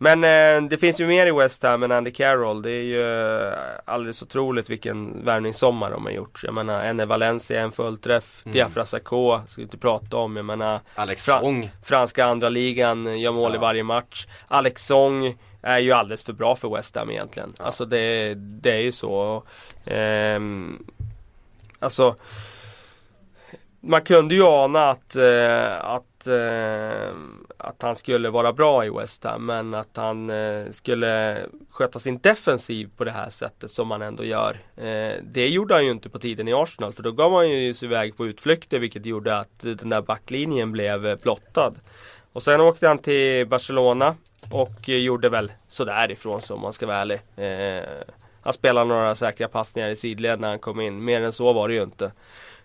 Men eh, det finns ju mer i West Ham än Andy Carroll. Det är ju eh, alldeles otroligt vilken värvningssommar de har gjort. Jag menar, en är Valencia, en fullträff. Mm. Diafra Sakho, ska vi inte prata om. Jag menar, Alex Fra- Song. franska andra ligan gör mål i Ja. varje match. Alex Song är ju alldeles för bra för West Ham egentligen. Alltså det, det är ju så. Ehm, alltså man kunde ju ana att, eh, att, eh, att han skulle vara bra i West Ham men att han eh, skulle sköta sin defensiv på det här sättet som han ändå gör. Eh, det gjorde han ju inte på tiden i Arsenal för då gav han ju sig iväg på utflykter vilket gjorde att den där backlinjen blev eh, blottad. Och sen åkte han till Barcelona och gjorde väl sådär ifrån som man ska vara ärlig. Eh, han spelade några säkra passningar i sidled när han kom in. Mer än så var det ju inte.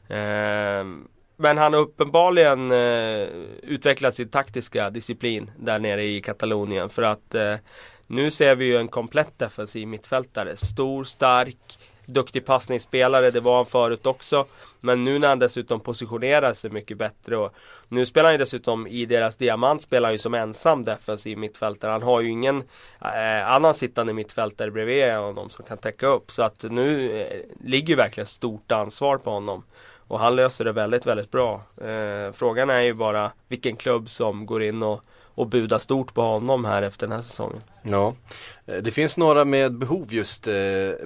Ehm, men han har uppenbarligen eh, utvecklat sin taktiska disciplin där nere i Katalonien. För att eh, nu ser vi ju en komplett defensiv mittfältare. Stor, stark, duktig passningsspelare. Det var han förut också. Men nu när han dessutom positionerar sig mycket bättre. Och nu spelar han ju dessutom i deras diamant spelar han ju som ensam defensiv mittfältare. Han har ju ingen eh, annan sittande mittfältare bredvid honom som kan täcka upp. Så att nu eh, ligger ju verkligen stort ansvar på honom. Och han löser det väldigt, väldigt bra. Eh, frågan är ju bara vilken klubb som går in och, och budar stort på honom här efter den här säsongen. Ja. Eh, Det finns några med behov just eh,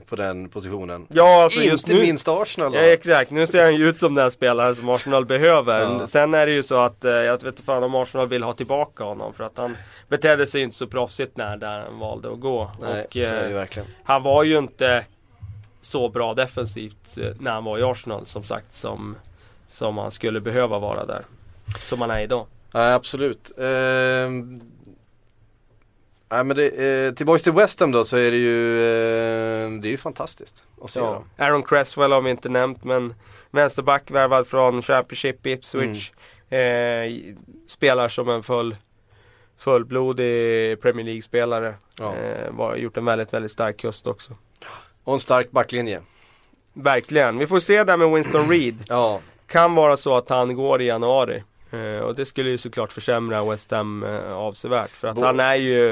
på den positionen. Ja, alltså just Inte nu, minst Arsenal. Ja, exakt, nu ser han ju ut som den spelaren som Arsenal behöver. Ja. Sen är det ju så att, eh, jag vet inte fan om Arsenal vill ha tillbaka honom. För att han betedde sig inte så proffsigt när där han valde att gå. Nej, och, så är det eh, verkligen. han var ju inte så bra defensivt eh, när han var i Arsenal som sagt som, som han skulle behöva vara där. Som han är idag. Nej absolut. Nej men det, eh, tillbaks till West Ham då så är det ju, eh, det är ju fantastiskt att se Ja. dem. Aaron Cresswell har vi inte nämnt men vänsterback värvad från Championship Ipswich. Eh, spelar som en full fullblodig Premier League-spelare. Ja. Eh, var, gjort en väldigt, väldigt stark höst också. Och en stark backlinje. Verkligen. Vi får se där med Winston Reed. Ja, Kan vara så att han går i januari. Eh, och det skulle ju såklart försämra West Ham eh, avsevärt. För att Bo- han är ju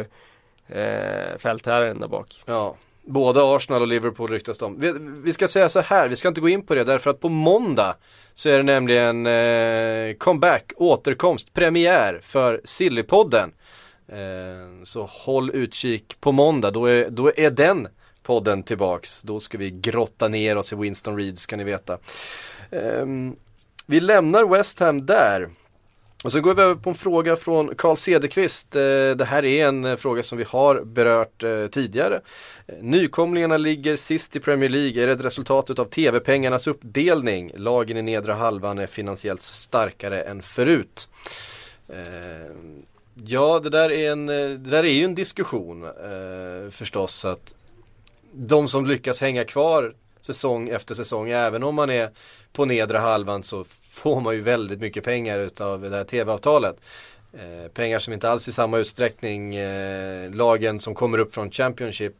eh, fältherren där bak. ja. Både Arsenal och Liverpool ryktas de. Vi, vi ska säga så här, vi ska inte gå in på det därför att på måndag så är det nämligen eh, comeback, återkomst, premiär för Sillypodden. Eh, så håll utkik på måndag, då är, då är den podden tillbaks. Då ska vi grotta ner oss i Winston Reed ska ni veta. Um, vi lämnar West Ham där. Och så går vi över på en fråga från Carl Cederqvist. Eh, det här är en eh, fråga som vi har berört eh, tidigare. Nykomlingarna ligger sist i Premier League. Är det ett resultat av tv-pengarnas uppdelning? Lagen i nedre halvan är finansiellt starkare än förut. Ehm, ja, det där är, en, det där är ju en diskussion förstås. att de som lyckas hänga kvar säsong efter säsong. Även om man är på nedre halvan så får man ju väldigt mycket pengar utav det här tv-avtalet. Eh, pengar som inte alls i samma utsträckning eh, lagen som kommer upp från Championship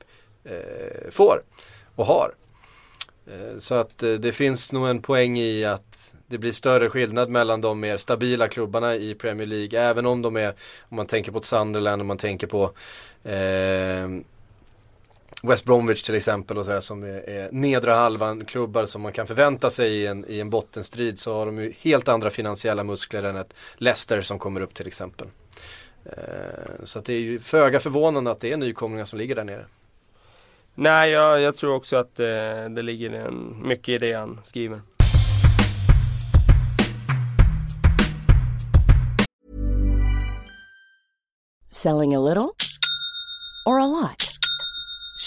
eh, får och har. Eh, så att eh, det finns nog en poäng i att det blir större skillnad mellan de mer stabila klubbarna i Premier League. Även om de är, om man tänker på Sunderland, om man tänker på eh, West Bromwich till exempel och sådär som är, är nedre halvan klubbar som man kan förvänta sig i en, i en bottenstrid så har de ju helt andra finansiella muskler än ett Leicester som kommer upp till exempel. Eh, så att det är ju föga förvånande att det är nykomlingar som ligger där nere. Nej, jag, jag tror också att eh, det ligger en, mycket i det han skriver. Selling a little or a lot?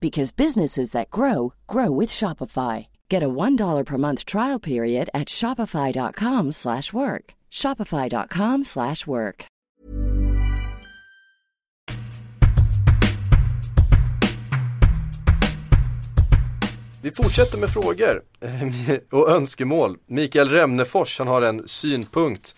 because businesses that grow grow with Shopify. Get a $1 per month trial period at Shopify.com slash work. Shopify.com slash work. Vi fortsätter med frågor *laughs* och önskemål. Mikael Remnefors han har en synpunkt.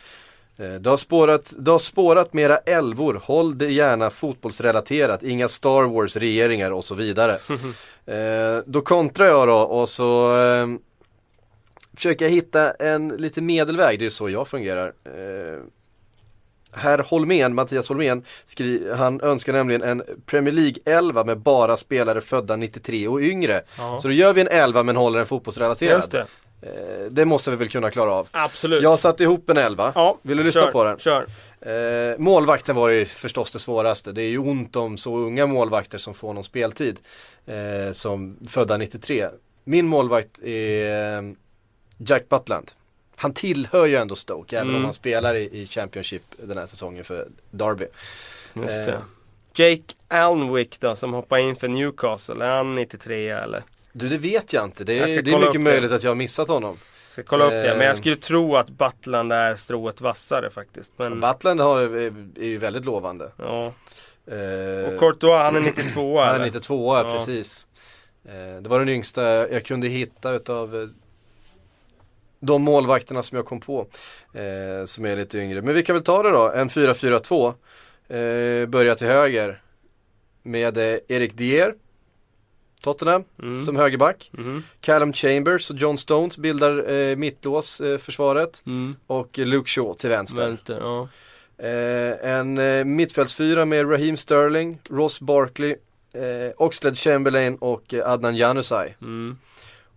Eh, Det har, spårat, det har spårat mera älvor, håll det gärna fotbollsrelaterat, inga Star Wars regeringar och så vidare. *laughs* eh, då kontrar jag då och så eh, försöker jag hitta en lite medelväg, det är så jag fungerar. Eh, Herr Holmén, Mattias Holmén, skri, han önskar nämligen en Premier League 11 med bara spelare födda 93 och yngre. Ja. Så då gör vi en 11 men håller den fotbollsrelaterad. Just det. Eh, det måste vi väl kunna klara av. Absolut. Jag har satt ihop en 11. ja, Vill du lyssna kör, på den? Kör. Eh, målvakten var ju förstås det svåraste. Det är ju ont om så unga målvakter som får någon speltid. Eh, som födda 93. Min målvakt är eh, Jack Butland. Han tillhör ju ändå Stoke även Mm. om han spelar i, i Championship den här säsongen för Derby. Just Eh. Jake Alnwick då som hoppar in för Newcastle, är han 93 eller? Du det vet jag inte. Det Jag är, det är mycket upp det. möjligt att jag har missat honom. Ska kolla upp det, men Eh. jag skulle tro att Butland är strået vassare faktiskt. Men, Butland har, är, ju väldigt lovande. ja. Eh, Och Courtois, han är 92 Han är eller? 92 Ja. precis. Eh, det var den yngsta jag kunde hitta utav eh, de målvakterna som jag kom på. Eh, som är lite yngre. Men vi kan väl ta det då. En 4-4-2. Eh, börjar till höger. Med eh, Erik Dier. Tottenham Mm. som högerback. Mhm. Callum Chambers och John Stones bildar eh, mittlås eh, försvaret. Mm. Och Luke Shaw till vänster. Vänster, ja. Eh, en eh, mittfältsfyra med Raheem Sterling, Ross Barkley, eh, Oxlade Chamberlain och eh, Adnan Januzaj. Mm.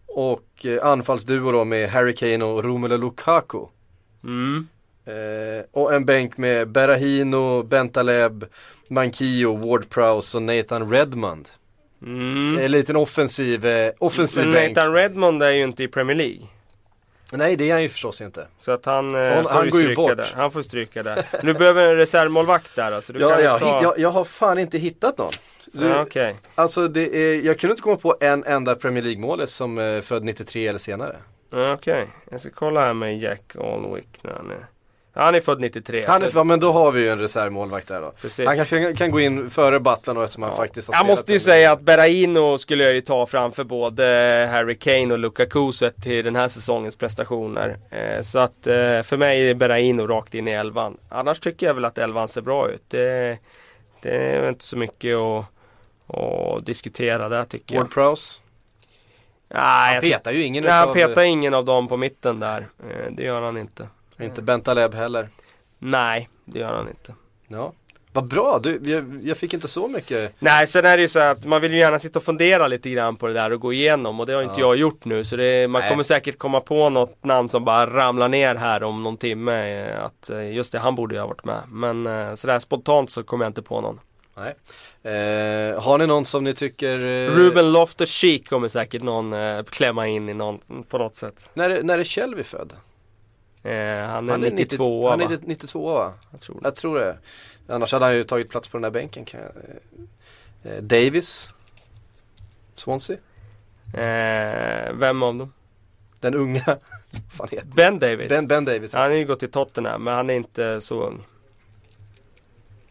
Och eh, anfallsduo då med Harry Kane och Romelu Lukaku. Mm. Eh, och en bänk med Berahino, Bentaleb, Mankio, Ward Prowse och Nathan Redmond. Mm. En liten offensiv, eh, offensiv Men bänk. Nathan Redmond är ju inte i Premier League. Nej det är han ju förstås inte. Så att han, eh, Han- får han går ju bort. där. Han får stryka där. Du behöver en reservmålvakt där alltså. Du Ja, kan jag, ta... jag, jag har fan inte hittat någon. Du, Ja, Okej. Alltså det är, jag kunde inte komma på en enda Premier League-målis som är född 93 eller senare. Ja, Okej. Jag ska kolla här med Jack Alnwick när han är... Han är född 93. Han är, så- ja, men då har vi ju en reservmålvakt där då. Precis. Han kanske kan, kan gå in före Butland eftersom han faktiskt har Jag måste ju säga att Berraino skulle jag ju ta framför både Harry Kane och Lukaku sett till den här säsongens prestationer. Eh, så att eh, för mig är Berraino rakt in i elvan. Annars tycker jag väl att elvan ser bra ut. Det, det är inte så mycket att, att diskutera där tycker jag. Ward Prowse. Nej, Han petar ju ingen Nej, han petar ingen av dem på mitten där. Eh, det gör han inte. Inte Bentaleb heller. Nej, det gör han inte. Ja. Vad bra, du, jag, jag fick inte så mycket. Nej, sen är det ju så att man vill ju gärna sitta och fundera lite grann på det där och gå igenom och det har inte Ja. jag gjort nu så det, man Nej. kommer säkert komma på något namn som bara ramlar ner här om någon timme eh, att eh, just det, han borde ju ha varit med. Men eh, sådär spontant så kommer jag inte på någon. Nej. Eh, har ni någon som ni tycker... Eh, Ruben Loftus-Cheek kommer säkert någon eh, klämma in i någon, på något sätt. När, när är Shelby född? Eh, han är Han är 92 90, Han är va? 92 va? Jag tror det. Jag tror det. Annars hade han ju tagit plats på den där bänken. Kan jag, eh, Davis. Swansea. Eh, vem av dem? Den unga. *laughs* Fan heter Ben Davis? Ben, ben Davis. Han har ju gått till Tottenham men han är inte så ung.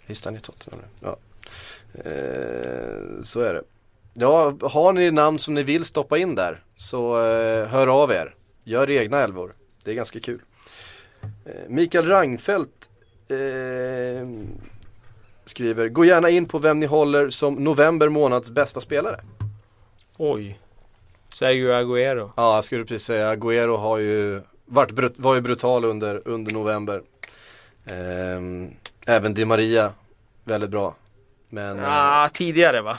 Visst han är i Tottenham nu. Ja. Eh, så är det. Ja, har ni namn som ni vill stoppa in där så eh, hör av er. Gör egna älvor. Det är ganska kul. Eh, Mikael Rangfeldt eh, skriver, gå gärna in på vem ni håller som november månads bästa spelare. Oj. Sergio Agüero. Ja, jag skulle precis säga, Agüero har ju varit var ju brutal under, under november. Ehm, även Di Maria, väldigt bra. Men eh, Ah, tidigare va?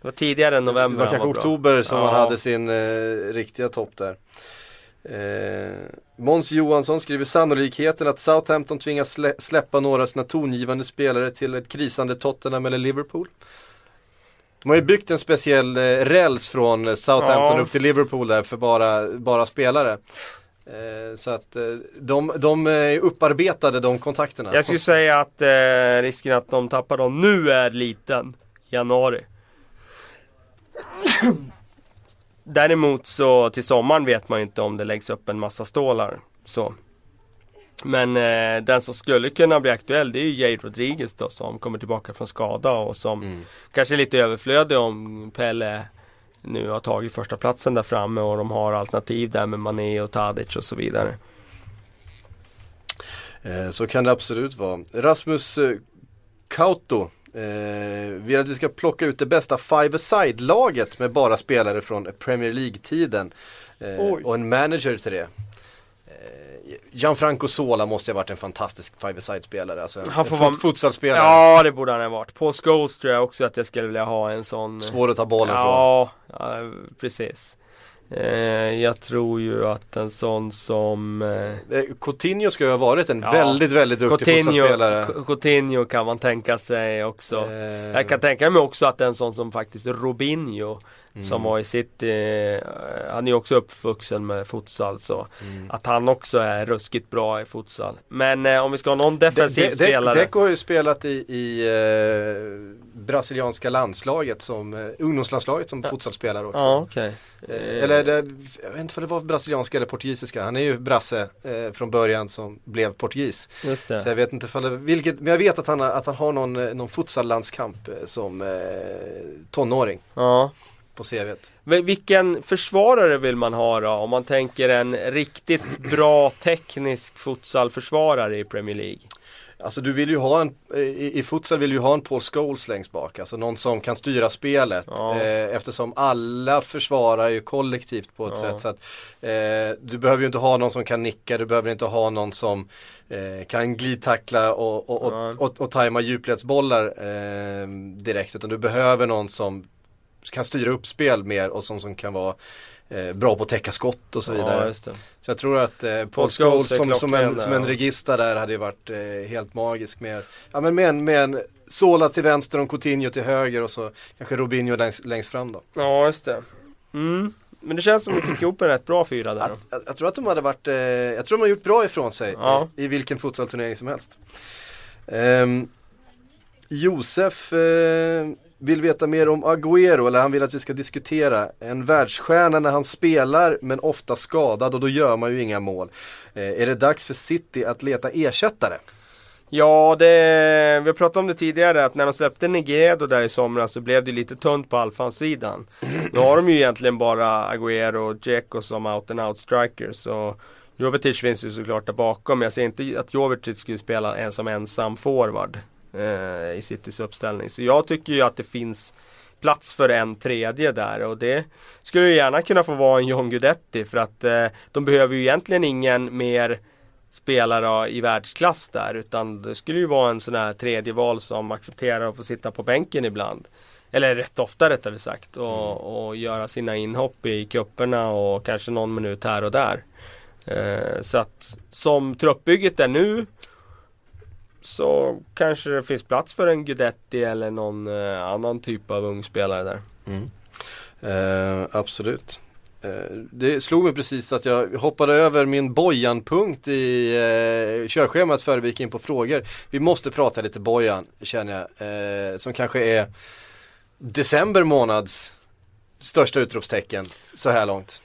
Det var tidigare än det november var han kanske var bra. oktober som Ja. han hade sin eh, riktiga topp där. Eh, Måns Johansson skriver sannolikheten att Southampton tvingas slä- släppa några av sina tongivande spelare till ett krisande Tottenham eller Liverpool. De har ju byggt en speciell eh, räls från eh, Southampton Ja. upp till Liverpool där för bara, bara spelare. Eh, så att eh, de, de är upparbetade de kontakterna. Jag skulle säga att eh, risken att de tappar dem nu är liten. Januari. Däremot så till sommaren vet man ju inte om det läggs upp en massa stålar. Så. Men eh, den som skulle kunna bli aktuell det är ju Jade Rodriguez då som kommer tillbaka från skada och som Mm. kanske är lite överflödig om Pelle nu har tagit första platsen där framme och de har alternativ där med Mané och Tadic och så vidare. Eh, Så kan det absolut vara. Rasmus eh, Kauto eh, vill att vi ska plocka ut det bästa five-a-side-laget med bara spelare från Premier League-tiden. Eh, och en manager till det. Eh, Gianfranco Sola måste ha varit en fantastisk five-a-side-spelare. Alltså Han får en vara- futsalspelare. Ja det borde han ha varit. Paul Scholes tror jag också att jag skulle vilja ha en sån Svår att ta bollen från. Ja, ja precis. Eh, jag tror ju att en sån som eh, Eh, Coutinho ska ju ha varit en Ja. väldigt, väldigt duktig Coutinho, futsalspelare. Cou- Coutinho kan man tänka sig också. Eh, Jag kan tänka mig också att en sån som faktiskt Robinho Mm. som var i sitt, eh, han är ju också uppvuxen med futsal så Mm. att han också är ruskigt bra i futsal. Men eh, om vi ska ha någon defensiv De- de- spelare. Deco har ju spelat i, i eh, brasilianska landslaget som, eh, ungdomslandslaget som futsalspelare också. ja, okej. Eh, Eller det, jag vet inte vad det var för brasilianska eller portugisiska. Han är ju brasse eh, från början som blev portugis. Just det. Så jag vet inte ifall det, vilket, men jag vet att han, har- att han har någon, någon futsallandskamp som eh, tonåring Ja. På CVt. Men vilken försvarare vill man ha då? Om man tänker en riktigt bra teknisk futsalförsvarare i Premier League. Alltså du vill ju ha en, i, i futsal vill du ju ha en Paul Scholes längst bak. Alltså någon som kan styra spelet. Ja. Eh, eftersom alla försvarar ju kollektivt på ett Ja. sätt. Så att, eh, du behöver ju inte ha någon som kan nicka, du behöver inte ha någon som eh, kan glidtackla och, och, och, Ja. och, och tajma djupledsbollar eh, direkt. Utan du behöver någon som kan styra upp spel mer och som, som kan vara eh, bra på att täcka skott och så vidare. Ja. Så jag tror att eh, Paul Scholes som, som, en, som en regista där hade ju varit eh, helt magisk med, ja men med en, med en Sola till vänster och Coutinho till höger och så kanske Robinho längst, längst fram då. Ja, just det. Mm. Men det känns som att vi fick ihop en rätt bra fyra där. Att, jag, jag tror att de hade varit, eh, jag tror de har gjort bra ifrån sig Ja. i, i vilken futsalturnering som helst. Ehm, Josef eh, vill veta mer om Agüero, eller han vill att vi ska diskutera. En världsstjärna när han spelar men ofta skadad och då gör man ju inga mål. Eh, är det dags för City att leta ersättare? Ja, det, vi pratat om det tidigare att när de släppte Negredo där i somras så blev det lite tunt på Alfan-sidan. *clears throat* Nu har de ju egentligen bara Agüero och Dzeko som out and out strikers. Och Jovetic finns ju såklart där bakom. Jag ser inte att Jovetic skulle spela en som ensam forward eh, i Citys uppställning. Så jag tycker ju att det finns plats för en tredje där och det skulle ju gärna kunna få vara en John Guidetti för att eh, de behöver ju egentligen ingen mer spelare i världsklass där utan det skulle ju vara en sån här tredje val som accepterar att få sitta på bänken ibland. Eller rätt ofta rättare sagt och, och göra sina inhopp i kupperna och kanske någon minut här och där. Eh, så att som truppbygget är nu så kanske det finns plats för en Gudetti eller någon eh, annan typ av ung spelare där. Mm. Eh, absolut. Eh, det slog mig precis att jag hoppade över min Bojan-punkt i eh, körschemat före vi gick in på frågor. Vi måste prata lite Bojan, känner jag, eh, som kanske är december månads största utropstecken så här långt.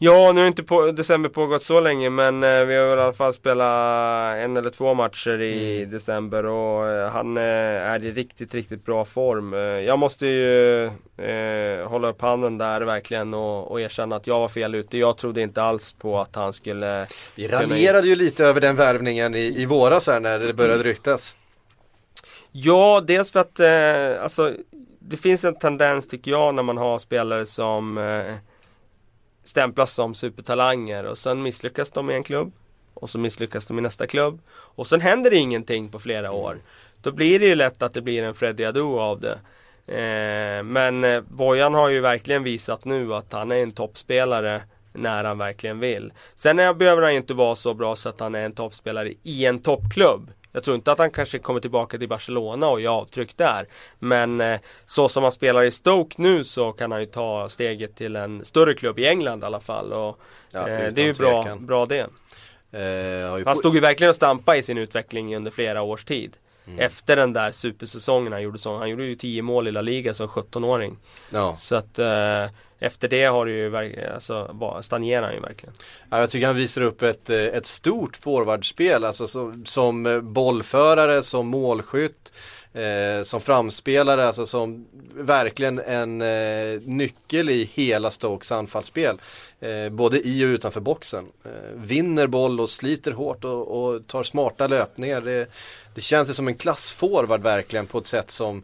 Ja, nu har inte på, december pågått så länge men eh, vi har väl i alla fall spelat en eller två matcher i Mm. december och eh, han eh, är i riktigt, riktigt bra form. Eh, jag måste ju eh, hålla upp handen där verkligen och, och erkänna att jag var fel ute. Jag trodde inte alls på att han skulle Vi kunna- raljerade ju lite över den värvningen i, i våras här när det började ryktas. Ja, dels för att eh, alltså, det finns en tendens tycker jag när man har spelare som stämplas som supertalanger och sen misslyckas de i en klubb och så misslyckas de i nästa klubb och sen händer det ingenting på flera år. Då blir det ju lätt att det blir en Freddy Adu av det. Eh, men eh, Bojan har ju verkligen visat nu att han är en toppspelare när han verkligen vill. Sen är, behöver han ju inte vara så bra så att han är en toppspelare i en toppklubb. Jag tror inte att han kanske kommer tillbaka till Barcelona och gör avtryck där. Men eh, så som han spelar i Stoke nu så kan han ju ta steget till en större klubb i England i alla fall. Och, Ja, eh, det är ju bra, tvekan. bra det. Eh, Han stod ju verkligen och stampade i sin utveckling under flera års tid. Mm. Efter den där supersäsongen han gjorde. Så, han gjorde ju 10 mål i La Liga som 17-åring. ja. Så att eh, efter det har det ju verkligen, alltså stagnerar han ju verkligen. Ja, jag tycker han visar upp ett, eh, ett stort forwardspel, alltså som, som eh, bollförare, som målskytt, eh, som framspelare, alltså som verkligen en eh, nyckel i hela Stokes anfallsspel. Eh, både i och utanför boxen. Eh, vinner boll och sliter hårt och, och tar smarta löpningar. Det, det känns ju som en klassforward verkligen på ett sätt som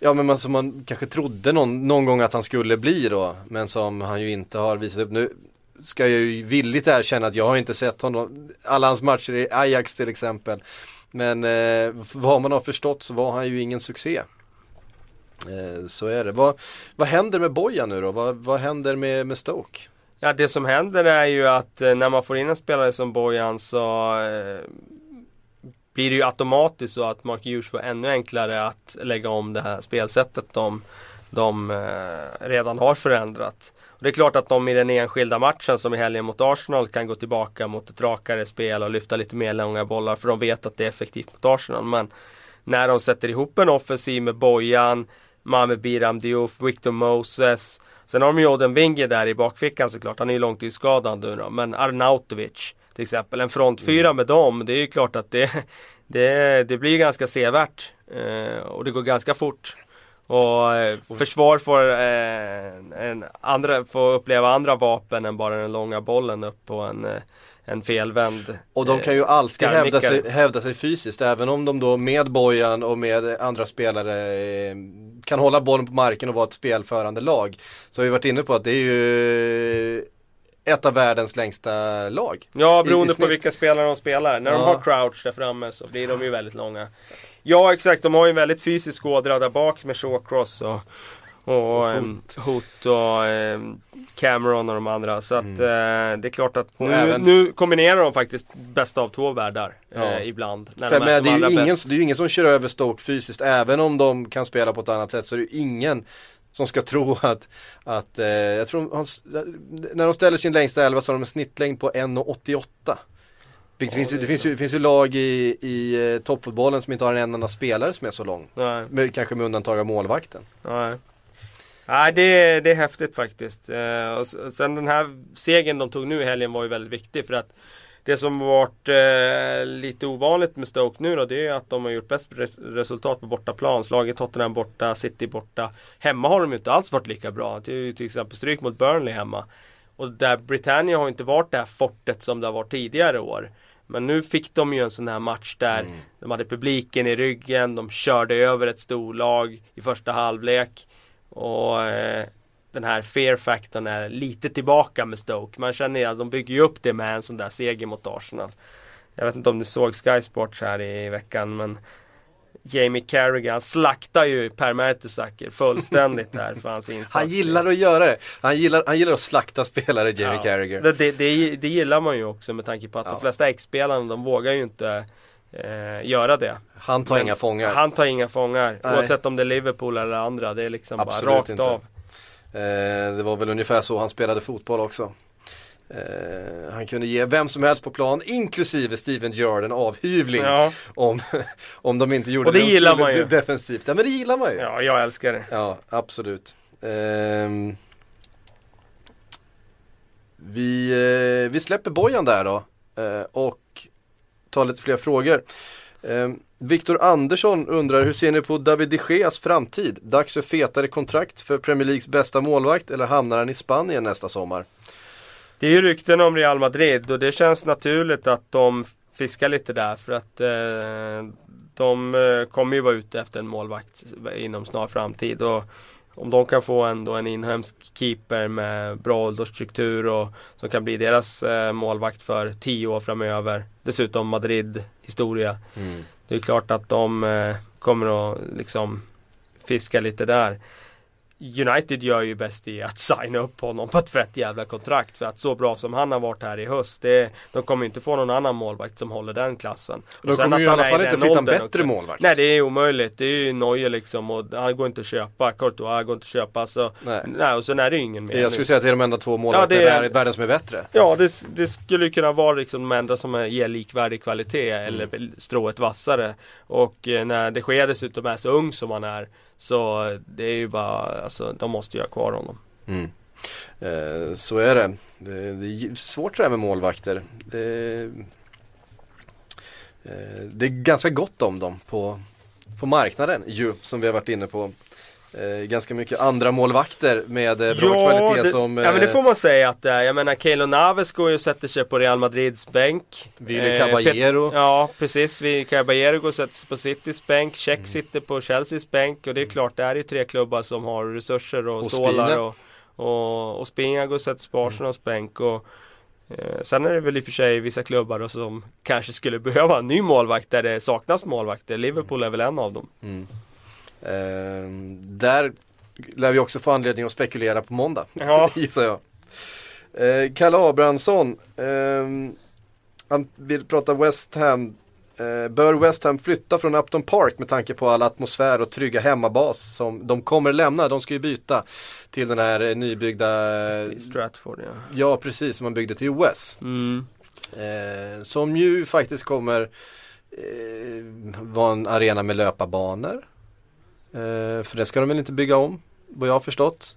Ja men man, som man kanske trodde någon, någon gång att han skulle bli då Men som han ju inte har visat upp nu Ska jag ju villigt erkänna att jag har inte sett honom Alla hans matcher i Ajax till exempel Men eh, vad man har förstått så var han ju ingen succé eh, Så är det. Vad, vad händer med Bojan nu då? Vad, vad händer med, med Stoke? Ja det som händer är ju att eh, när man får in en spelare som Bojan så eh, blir det ju automatiskt så att Mark Hughes får ännu enklare att lägga om det här spelsättet de, de eh, redan har förändrat. Och det är klart att de i den enskilda matchen som i helgen mot Arsenal kan gå tillbaka mot ett rakare spel och lyfta lite mer långa bollar för de vet att det är effektivt mot Arsenal. Men när de sätter ihop en offensiv med Bojan, Mohamed Biram Diouf, Victor Moses Sen har de ju Oden Winge där i bakfickan såklart, han är ju långtidsskadad nu då. Men Arnautovic till exempel, en frontfyra med dem, det är ju klart att det, *laughs* det, det blir ganska sevärt. Eh, och det går ganska fort. Och eh, försvar får, eh, en andra, får uppleva andra vapen än bara den långa bollen upp på en, eh, en felvänd Och de kan ju eh, alltid hävda sig, hävda sig fysiskt även om de då med Bojan och med andra spelare kan hålla bollen på marken och vara ett spelförande lag. Så har vi varit inne på att det är ju ett av världens längsta lag. Ja, beroende på vilka spelare de spelar. När de Ja. har crouch där framme så blir de ju väldigt långa. Ja, exakt. De har ju en väldigt fysisk ådra där bak med Shawcross och, och ehm, Hoot och ehm, Cameron och de andra. Så att eh, det är klart att Mm. Och nu, även- nu kombinerar de faktiskt bästa av två världar Ja. eh, ibland. När För, de men som det, är ju ingen, bäst. det är ju ingen som kör över Stoke fysiskt, även om de kan spela på ett annat sätt så är det ju ingen som ska tro att, att eh, jag tror han, när de ställer sin längsta elva så har de en snittlängd på 1,88. Vilket finns, det, finns ju, det finns ju lag i, i eh, toppfotbollen som inte har en enda spelare som är så lång. Nej. Med, kanske med undantag av målvakten. Nej. Nej, det, är- det är häftigt faktiskt. Eh, och sen den här segern de tog nu i helgen var ju väldigt viktig för att det som varit eh, lite ovanligt med Stoke nu då, det är att de har gjort bäst re- resultat på bortaplan. Slagit Tottenham borta, City borta. Hemma har de inte alls varit lika bra. Det är ju till exempel stryk mot Burnley hemma. Och där Britannia har inte varit det här fortet som det har varit tidigare år. Men nu fick de ju en sån här match där de hade publiken i ryggen, de körde över ett storlag i första halvlek. Och eh, den här fear-faktorn är lite tillbaka med Stoke. Man känner ju att de bygger ju upp det med en sån där seger mot Arsenal. Jag vet inte om ni såg Sky Sports här i veckan men Jamie Carragher, slaktar ju Per Mertesacker fullständigt här för hans *laughs* insats. Han gillar att göra det. Han gillar, han gillar att slakta spelare, Jamie Ja. Carragher. Det, det, det, det gillar man ju också med tanke på att Ja. de flesta X-spelarna de vågar ju inte eh, göra det. Han tar Men inga fångar. Han tar inga fångar. Nej. Oavsett om det är Liverpool eller andra. Det är liksom Absolut bara rakt inte. av. Eh, det var väl ungefär så han spelade fotboll också. Eh, han kunde ge vem som helst på plan, inklusive Steven Gerrard, en avhyvling. Ja. Om, om de inte gjorde Och det de gillar skulle man ju. de- Defensivt. Ja men det gillar man ju. ja, jag älskar det. Ja, absolut. Ehm, vi, eh, vi släpper Bojan där då och tar lite fler frågor. Ehm, Viktor Andersson undrar, hur ser ni på David de Geas framtid? Dags för fetare kontrakt för Premier Leagues bästa målvakt eller hamnar han i Spanien nästa sommar? Det är ju rykten om Real Madrid och det känns naturligt att de fiskar lite där för att eh, de eh, kommer ju vara ute efter en målvakt inom snar framtid. Och om de kan få en, då en inhemsk keeper med bra åldersstruktur och som kan bli deras eh, målvakt för tio år framöver. Dessutom Madrid-historia. Det är klart att de eh, kommer att liksom fiska lite där. United gör ju bäst i att *laughs* signa upp honom på ett fett jävla kontrakt för att så bra som han har varit här i höst det, De kommer inte få någon annan målvakt som håller den klassen. De Och sen kommer att ju i alla fall inte flytta en bättre målvakt. Nej det är omöjligt. Det är ju Neuer liksom och han går inte att köpa. Courtois går inte att köpa så Nej. Nej och sen är det ju ingen mer Jag nu. skulle säga att det är de enda två målvakterna Ja, är- i världen som är bättre. Ja, det, det skulle ju kunna vara liksom de enda som ger likvärdig kvalitet Mm. eller strået vassare. Och eh, när det sker dessutom är så ung som han är så eh, det är ju bara, alltså de måste ju ha kvar honom. Mm. Eh, så är det. det. Det är svårt det här med målvakter. Det, eh, det är ganska gott om dem på, på marknaden ju, som vi har varit inne på. Eh, ganska mycket andra målvakter med eh, bra kvalitet det, som ja men det eh, får man säga att det är. Jag menar Keylor Naves går ju och sätter sig på Real Madrids bänk. Willy Eh, Caballero. Pet- Ja precis, Willy Caballero går och sätter sig på Citys bänk. Check Mm. sitter på Chelseas bänk. Och det är klart, det är ju tre klubbar som har resurser och, Och stålar. Och, och, och Spinga går och sätter sig på Arsenals bänk. Och, eh, sen är det väl i och för sig vissa klubbar då som kanske skulle *laughs* behöva en ny målvakt där det saknas målvakter. Liverpool är väl en av dem. eh, där lär vi också få anledning att spekulera på måndag. Ja. *laughs* gissar jag. Eh, Kalle Abrahamsson, ehm, han vill prata West Ham. Eh, bör West Ham flytta från Upton Park med tanke på all atmosfär och trygga hemmabas som de kommer lämna? De ska ju byta till den här eh, nybyggda, I Stratford ja. ja precis, som man byggde till OS. Mm. Eh, som ju faktiskt kommer eh, vara en arena med löparbanor. Eh, för det ska de väl inte bygga om, vad jag har förstått.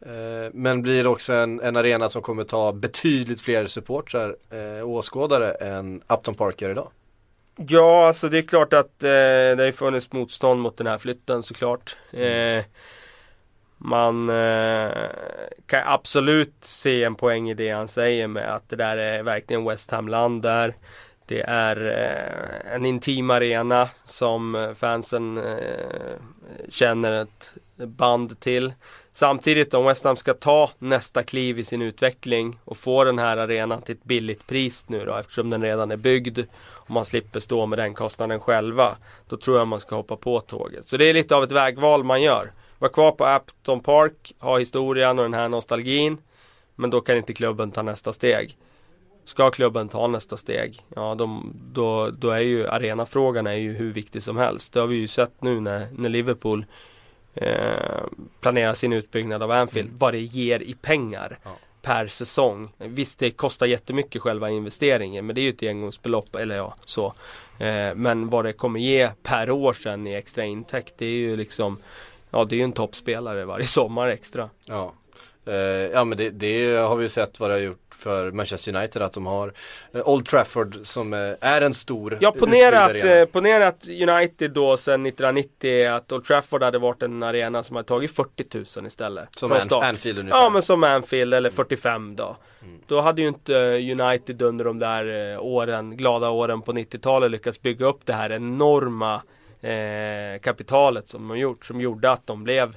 Eh, men blir också en, en arena som kommer ta betydligt fler supportrar eh, och åskådare än Upton Park gör idag. Ja, alltså det är klart att eh, det har funnits motstånd mot den här flytten såklart. Eh, man eh, kan absolut se en poäng i det han säger med att det där är verkligen West Ham-land där. Det är eh, en intim arena som eh, fansen eh, känner ett band till. Samtidigt om West Ham ska ta nästa kliv i sin utveckling och få den här arenan till ett billigt pris nu då eftersom den redan är byggd och man slipper stå med den kostnaden själva. Då tror jag man ska hoppa på tåget. Så det är lite av ett vägval man gör. Var kvar på Apton Park, ha historien och den här nostalgin. Men då kan inte klubben ta nästa steg. Ska klubben ta nästa steg, ja de, då, då är ju arenafrågan är ju hur viktig som helst. Det har vi ju sett nu när, när Liverpool eh, planerar sin utbyggnad av Anfield. Vad det ger i pengar per säsong. Visst det kostar jättemycket själva investeringen men det är ju ett engångsbelopp eller ja så. Eh, men vad det kommer ge per år sen i extra intäkt det är ju liksom Ja det är ju en toppspelare varje sommar extra. Ja, eh, ja men det, det har vi ju sett vad det har gjort för Manchester United att de har eh, Old Trafford som eh, är en stor Ja ponera att, eh, ponera att United då sedan 1990 att Old Trafford hade varit en arena som hade tagit 40 000 istället. Som Anf- start. Anfield ungefär. Ja men som Anfield eller 45 då. Då hade ju inte United under de där åren, glada åren på 90-talet lyckats bygga upp det här enorma eh, kapitalet som de gjort. Som gjorde att de blev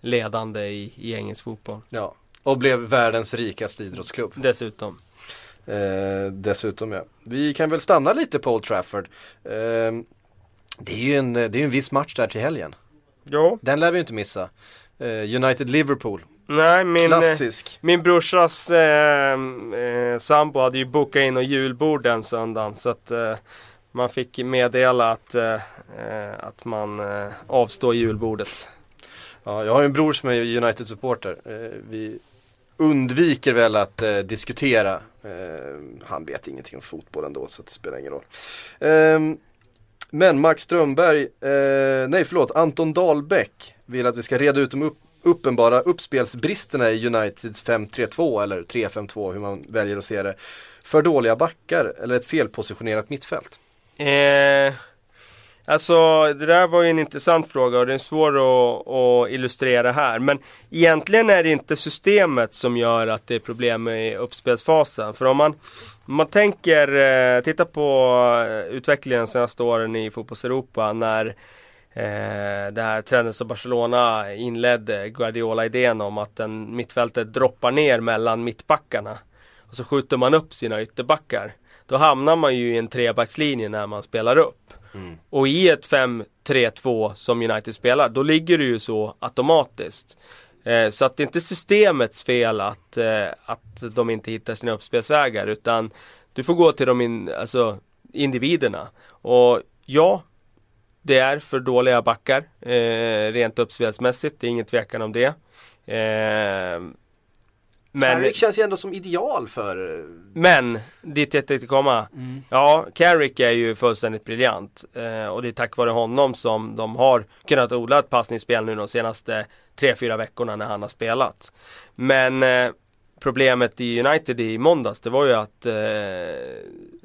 ledande i, i engelsk fotboll. Ja, och blev världens rikaste idrottsklubb. Dessutom. Eh, dessutom ja. Vi kan väl stanna lite på Old Trafford. Eh, det är ju en, det är ju en viss match där till helgen. Ja. Den lär vi inte missa. Eh, United-Liverpool. Nej min, eh, Klassisk. min brorsas eh, eh, sambo hade ju bokat in och julbord den söndagen så att eh, Man fick meddela att, att man eh, avstår julbordet. Ja, jag har en bror som är United-supporter. Eh, vi undviker väl att eh, diskutera. Eh, han vet ingenting om fotboll ändå så det spelar ingen roll. Eh, men Max Strömberg, eh, nej förlåt, Anton Dahlbäck vill att vi ska reda ut de upp, uppenbara uppspelsbristerna i Uniteds 5-3-2 eller 3-5-2 hur man väljer att se det. För dåliga backar eller ett felpositionerat mittfält? Eh, Alltså det där var ju en intressant fråga och det är svår att, att, illustrera här. Men egentligen är det inte systemet som gör att det är problem i uppspelsfasen. För om man, om man tänker, eh, titta på eh, utvecklingen de senaste åren i fotbolls-Europa när eh, det här trenden som Barcelona inledde Guardiola-idén om att en mittfältet droppar ner mellan mittbackarna. Och så skjuter man upp sina ytterbackar. Då hamnar man ju i en trebackslinje när man spelar upp. Mm. Och i ett 5-3-2 som United spelar, då ligger det ju så automatiskt. Eh, så att det är inte systemets fel att, eh, att de inte hittar sina uppspelsvägar utan du får gå till de in, alltså, individerna. Och ja, det är för dåliga backar eh, rent uppspelsmässigt, det är ingen tvekan om det. Eh, Eh, men, Carrick känns ju ändå som ideal för Men, dit jag tänkte komma mm. Ja, Carrick är ju fullständigt briljant eh, Och det är tack vare honom som de har kunnat odla ett passningsspel nu de senaste 3-4 veckorna när han har spelat Men eh, Problemet i United i måndags det var ju att eh,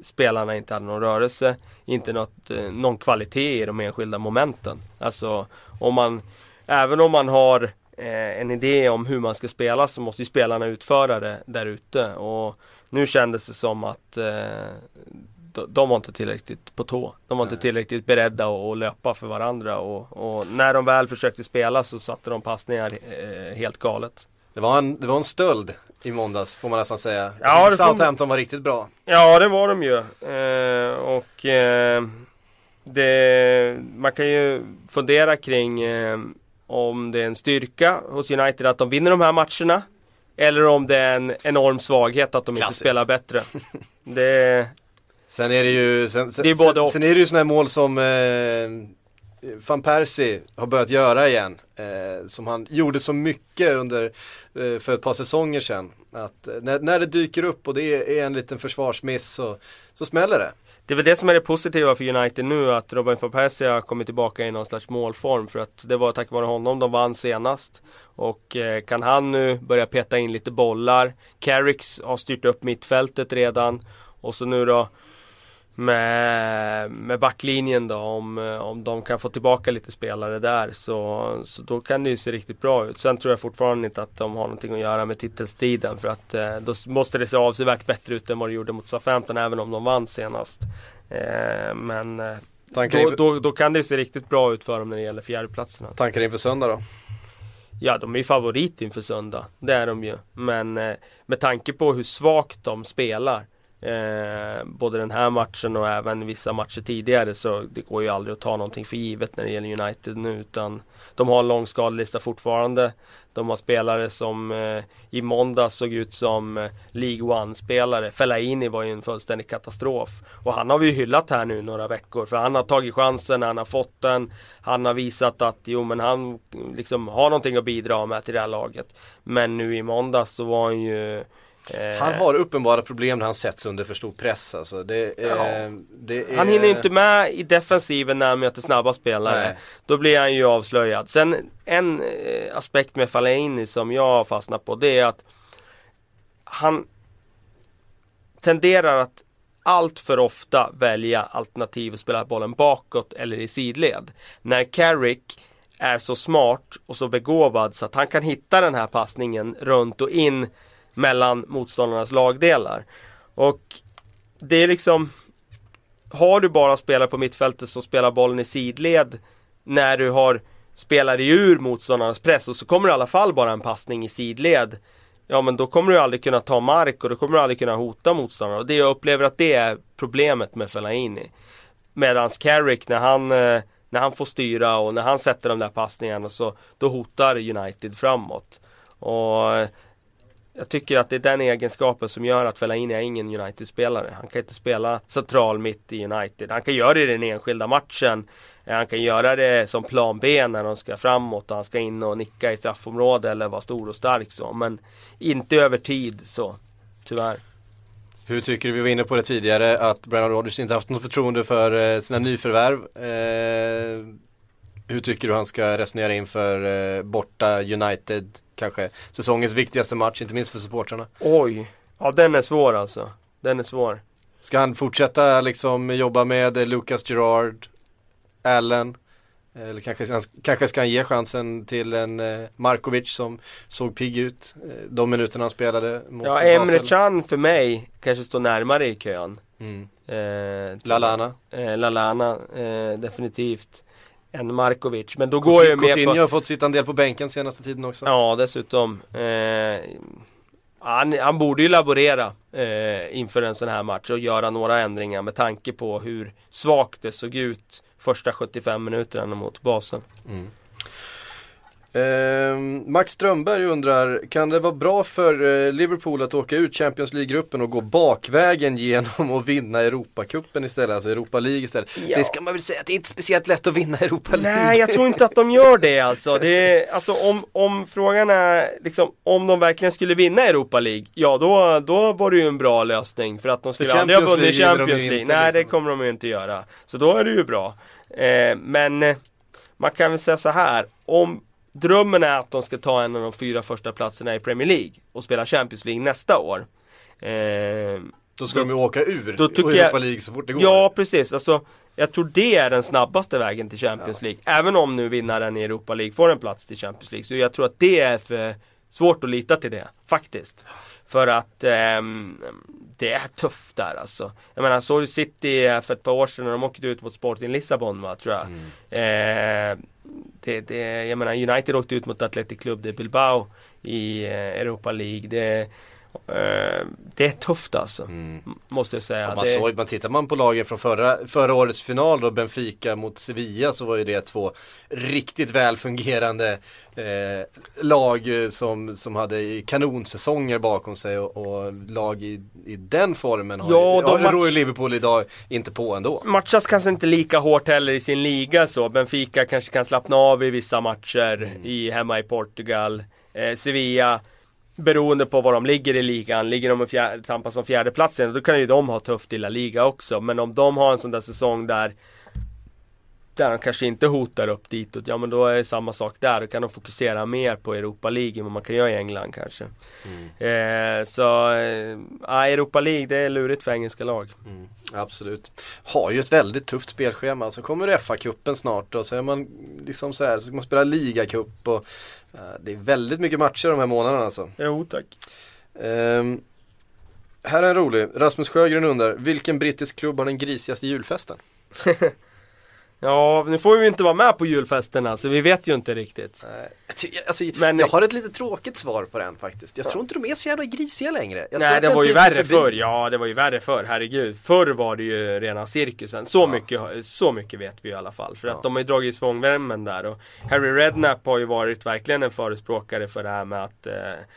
spelarna inte hade någon rörelse, inte något, eh, någon kvalitet i de enskilda momenten. Alltså om man, även om man har eh, en idé om hur man ska spela så måste ju spelarna utföra det där ute. Och nu kändes det som att eh, de var inte tillräckligt på tå. De var Nej. inte tillräckligt beredda att löpa för varandra. Och, och, när de väl försökte spela så satte de passningar eh, helt galet. Det var, en, det var en stöld i måndags får man nästan säga. Ja, Southampton var riktigt bra. Ja det var de ju. Eh, och eh, det, man kan ju fundera kring eh, om det är en styrka hos United att de vinner de här matcherna. Eller om det är en enorm svaghet att de Klassiskt. inte spelar bättre. *laughs* Det Sen är det ju, sen, sen, det är både sen, sen är det ju sådana här mål som eh, van Persie har börjat göra igen. Eh, som han gjorde så mycket under, eh, för ett par säsonger sedan. Att eh, när, när det dyker upp och det är en liten försvarsmiss så, så smäller det. Det är väl det som är det positiva för United nu att Robin van Persie har kommit tillbaka i någon slags målform för att det var tack vare honom de vann senast. Och eh, kan han nu börja peta in lite bollar. Carricks har styrt upp mittfältet redan. Och så nu då med, med backlinjen då om, om de kan få tillbaka lite spelare där så, så då kan det ju se riktigt bra ut. Sen tror jag fortfarande inte att de har någonting att göra med titelstriden för att eh, då måste det se avsevärt bättre ut än vad det gjorde mot Southampton även om de vann senast. Eh, men eh, då, då, då, kan det se riktigt bra ut för dem när det gäller fjärdeplatserna. Tankar inför söndag då? Ja, de är ju favorit inför söndag. Det är de ju. Men eh, med tanke på hur svagt de spelar Eh, både den här matchen och även vissa matcher tidigare så det går ju aldrig att ta någonting för givet när det gäller United nu utan de har en lång skadelista fortfarande. De har spelare som eh, i måndag såg ut som eh, League One-spelare. Fellaini var ju en fullständig katastrof. Och han har vi ju hyllat här nu några veckor för han har tagit chansen, han har fått den. Han har visat att jo men han liksom har någonting att bidra med till det här laget. Men nu i måndag så var han ju Eh, han har uppenbara problem när han sätts under för stor press alltså. Det, ja. det är... Han hinner inte med i defensiven när han möter snabba spelare. Nej. Då blir han ju avslöjad. Sen en eh, aspekt med Fellaini som jag har fastnat på det är att han tenderar att allt för ofta välja alternativ att spela bollen bakåt eller i sidled. När Carrick är så smart och så begåvad så att han kan hitta den här passningen runt och in mellan motståndarnas lagdelar. Och det är liksom Har du bara spelare på mittfältet som spelar bollen i sidled när du har spelare ur motståndarnas press och så kommer det i alla fall bara en passning i sidled Ja men då kommer du aldrig kunna ta mark och då kommer du aldrig kunna hota motståndarna och det jag upplever att det är problemet med Fellaini Medans Carrick när han eh, när han får styra och när han sätter de där passningarna så då hotar United framåt. Och eh, jag tycker att det är den egenskapen som gör att Fellaini är ingen United-spelare. Han kan inte spela central mitt i United. Han kan göra det i den enskilda matchen. Eh, han kan göra det som plan B när de ska framåt och han ska in och nicka i straffområdet eller vara stor och stark så. Men inte över tid så, tyvärr. Hur tycker du, vi var inne på det tidigare, att Brennan Rodgers inte haft något förtroende för eh, sina nyförvärv. Eh, hur tycker du han ska resonera inför eh, borta United, kanske säsongens viktigaste match, inte minst för supportrarna? Oj, ja den är svår alltså. Den är svår. Ska han fortsätta liksom jobba med Lucas Gerard, Allen? Eller kanske, kanske ska han ge chansen till en eh, Markovic som såg pigg ut eh, de minuterna han spelade mot Ja, Emre Can för mig kanske står närmare i kön. Mm. Eh, Lalana. Eh, Lalana, eh, definitivt. Än Markovic. Men då går jag med Coutinho på... har fått sitta en del på bänken senaste tiden också. Ja, dessutom. Eh, han, han borde ju laborera eh, inför en sån här match och göra några ändringar med tanke på hur svagt det såg ut första 75 minuterna mot basen. Mm. Eh, Max Strömberg undrar, kan det vara bra för eh, Liverpool att åka ut Champions League-gruppen och gå bakvägen genom att vinna Europacupen istället, alltså Europa League istället? Ja. Det ska man väl säga att det är inte speciellt lätt att vinna Europa League? Nej, jag tror inte att de gör det alltså. Det är, alltså om, om frågan är liksom, om de verkligen skulle vinna Europa League, ja då, då var det ju en bra lösning för att de skulle aldrig ha vunnit Champions League. inte, Nej, det liksom. kommer de ju inte göra. Så då är det ju bra. Eh, men eh, man kan väl säga så här, om drömmen är att de ska ta en av de fyra första platserna i Premier League och spela Champions League nästa år. Eh, Då ska de ju åka ur då tycker Europa League så fort det går. Ja, precis. Alltså, jag tror det är den snabbaste vägen till Champions League. Även om nu vinnaren i Europa League får en plats till Champions League. Så jag tror att det är för svårt att lita till det, faktiskt. För att ehm, det är tufft där alltså. Jag menar, såg du City för ett par år sedan när de åkte ut mot Sporting Lissabon va, tror jag. Eh, det, det, jag menar, United åkte ut mot Athletic Club de Bilbao i eh, Europa League. Det, det är tufft alltså. Mm. Måste jag säga. Ja, man det, såg, man tittar man på lagen från förra, förra årets final då, Benfica mot Sevilla så var ju det två riktigt väl fungerande eh, lag eh, som, som hade kanonsäsonger bakom sig och, och lag i, i den formen har Ja, ju, de ja, match- Liverpool idag inte på ändå. matchas kanske inte lika hårt heller i sin liga så. Benfica kanske kan slappna av i vissa matcher i, hemma i Portugal. Eh, Sevilla, beroende på var de ligger i ligan, ligger de och fjär, tampas om fjärdeplatsen, då kan ju de ha tufft i La Liga också. Men om de har en sån där säsong där där de kanske inte hotar upp ditåt, ja men då är det samma sak där. Då kan de fokusera mer på Europa League än vad man kan göra i England kanske. Eh, så, eh, Europa League det är lurigt för engelska lag. Mm, absolut. Har ju ett väldigt tufft spelschema. Så kommer FA-cupen snart och så är man liksom så här, så ska man spela ligacup och eh, det är väldigt mycket matcher de här månaderna alltså. Jo tack. Ehm, här är en rolig. Rasmus Sjögren undrar, vilken brittisk klubb har den grisigaste julfesten? *laughs* Ja, nu får vi ju inte vara med på julfesterna så vi vet ju inte riktigt. Alltså, Men- jag har ett lite tråkigt svar på den faktiskt. Jag tror inte de är så jävla grisiga längre. Jag Nej, det var ju är värre förr. Ja, det var ju värre förr. Herregud. Förr var det ju rena cirkusen. Så, mycket, så mycket vet vi i alla fall. För Ja. att de har ju dragit i svångremmen där. Och Harry Redknapp har ju varit verkligen en förespråkare för det här med att eh,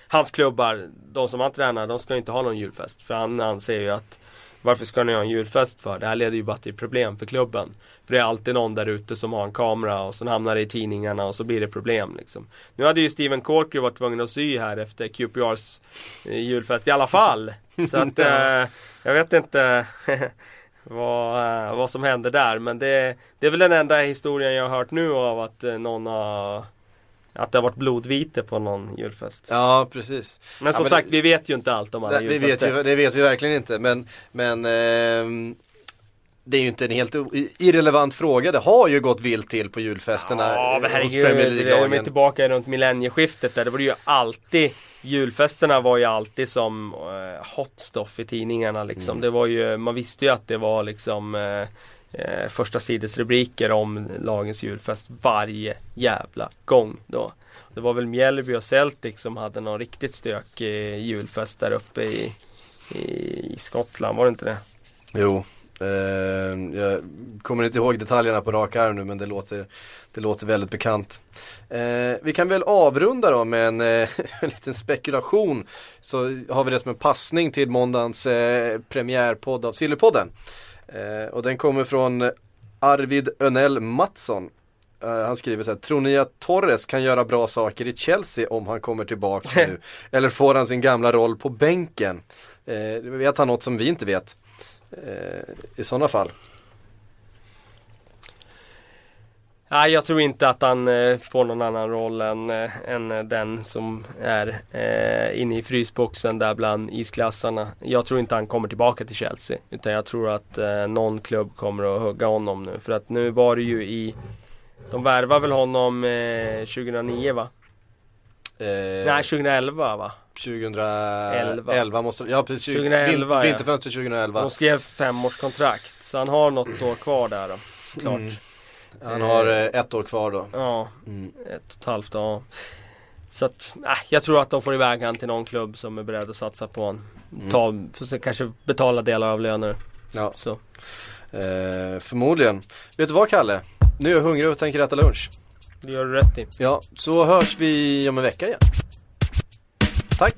hans klubbar, de som han tränar, de ska ju inte ha någon julfest. För han anser ju att varför ska ni ha en julfest för? Det här leder ju bara till problem för klubben. För det är alltid någon där ute som har en kamera och sen hamnar det i tidningarna och så blir det problem liksom. Nu hade ju Steven Corker varit tvungen att sy här efter QPRs eh, julfest i alla fall. *laughs* Så att eh, jag vet inte *laughs* vad, eh, vad som hände där. Men det, det är väl den enda historien jag har hört nu av att eh, någon har att det har varit blodvite på någon julfest. Ja, precis. Men som men sagt, det- vi vet ju inte allt om alla vi vet julfester. ju, det vet vi verkligen inte. Men, men ehm, det är ju inte en helt irrelevant fråga. Det har ju gått vilt till på julfesterna Ja eh, men herregud, Premier vi är tillbaka runt millennieskiftet där. Det var ju alltid Julfesterna var ju alltid som eh, hot stuff i tidningarna liksom. Mm. Det var ju, man visste ju att det var liksom eh, eh, första sidesrubriker om lagens julfest varje jävla gång då. Det var väl Mjällby och Celtic som hade någon riktigt stökig eh, julfest där uppe i, i, i Skottland, var det inte det? Jo, Eh, jag kommer inte ihåg detaljerna på rak arm nu men det låter, det låter väldigt bekant. Eh, vi kan väl avrunda då med en, eh, en *laughs* liten spekulation. Så har vi det som en passning till måndagens eh, premiärpodd av Sillypodden. Eh, och den kommer från Arvid Önell Mattsson. Eh, han skriver så här, tror ni att Torres kan göra bra saker i Chelsea om han kommer tillbaks nu? *laughs* Eller får han sin gamla roll på bänken? Eh, vet han något som vi inte vet? Eh, I sådana fall. Nej, jag tror inte att han eh, får någon annan roll än, eh, än eh, den som är eh, inne i frysboxen där bland isklassarna. Jag tror inte han kommer tillbaka till Chelsea. Utan jag tror att eh, någon klubb kommer att hugga honom nu. För att nu var det ju i... De värvade väl honom eh, 2009 va? Eh, Nej, 2011 va? 2011 måste, ja precis, 2011, ja. vinterfönstret 2011. De skrev femårskontrakt. Så han har något år kvar där då, såklart. Mm. Han har eh, ett år kvar då. Ja, Mm. ett och ett halvt ja. Så att, äh, jag tror att de får iväg han till någon klubb som är beredd att satsa på honom. Ta, för kanske betala delar av löner. Ja, Så. eh, förmodligen. Vet du vad Kalle? Nu är jag hungrig och tänker äta lunch. Det gör du rätt i. Ja, så hörs vi om en vecka igen. Tack!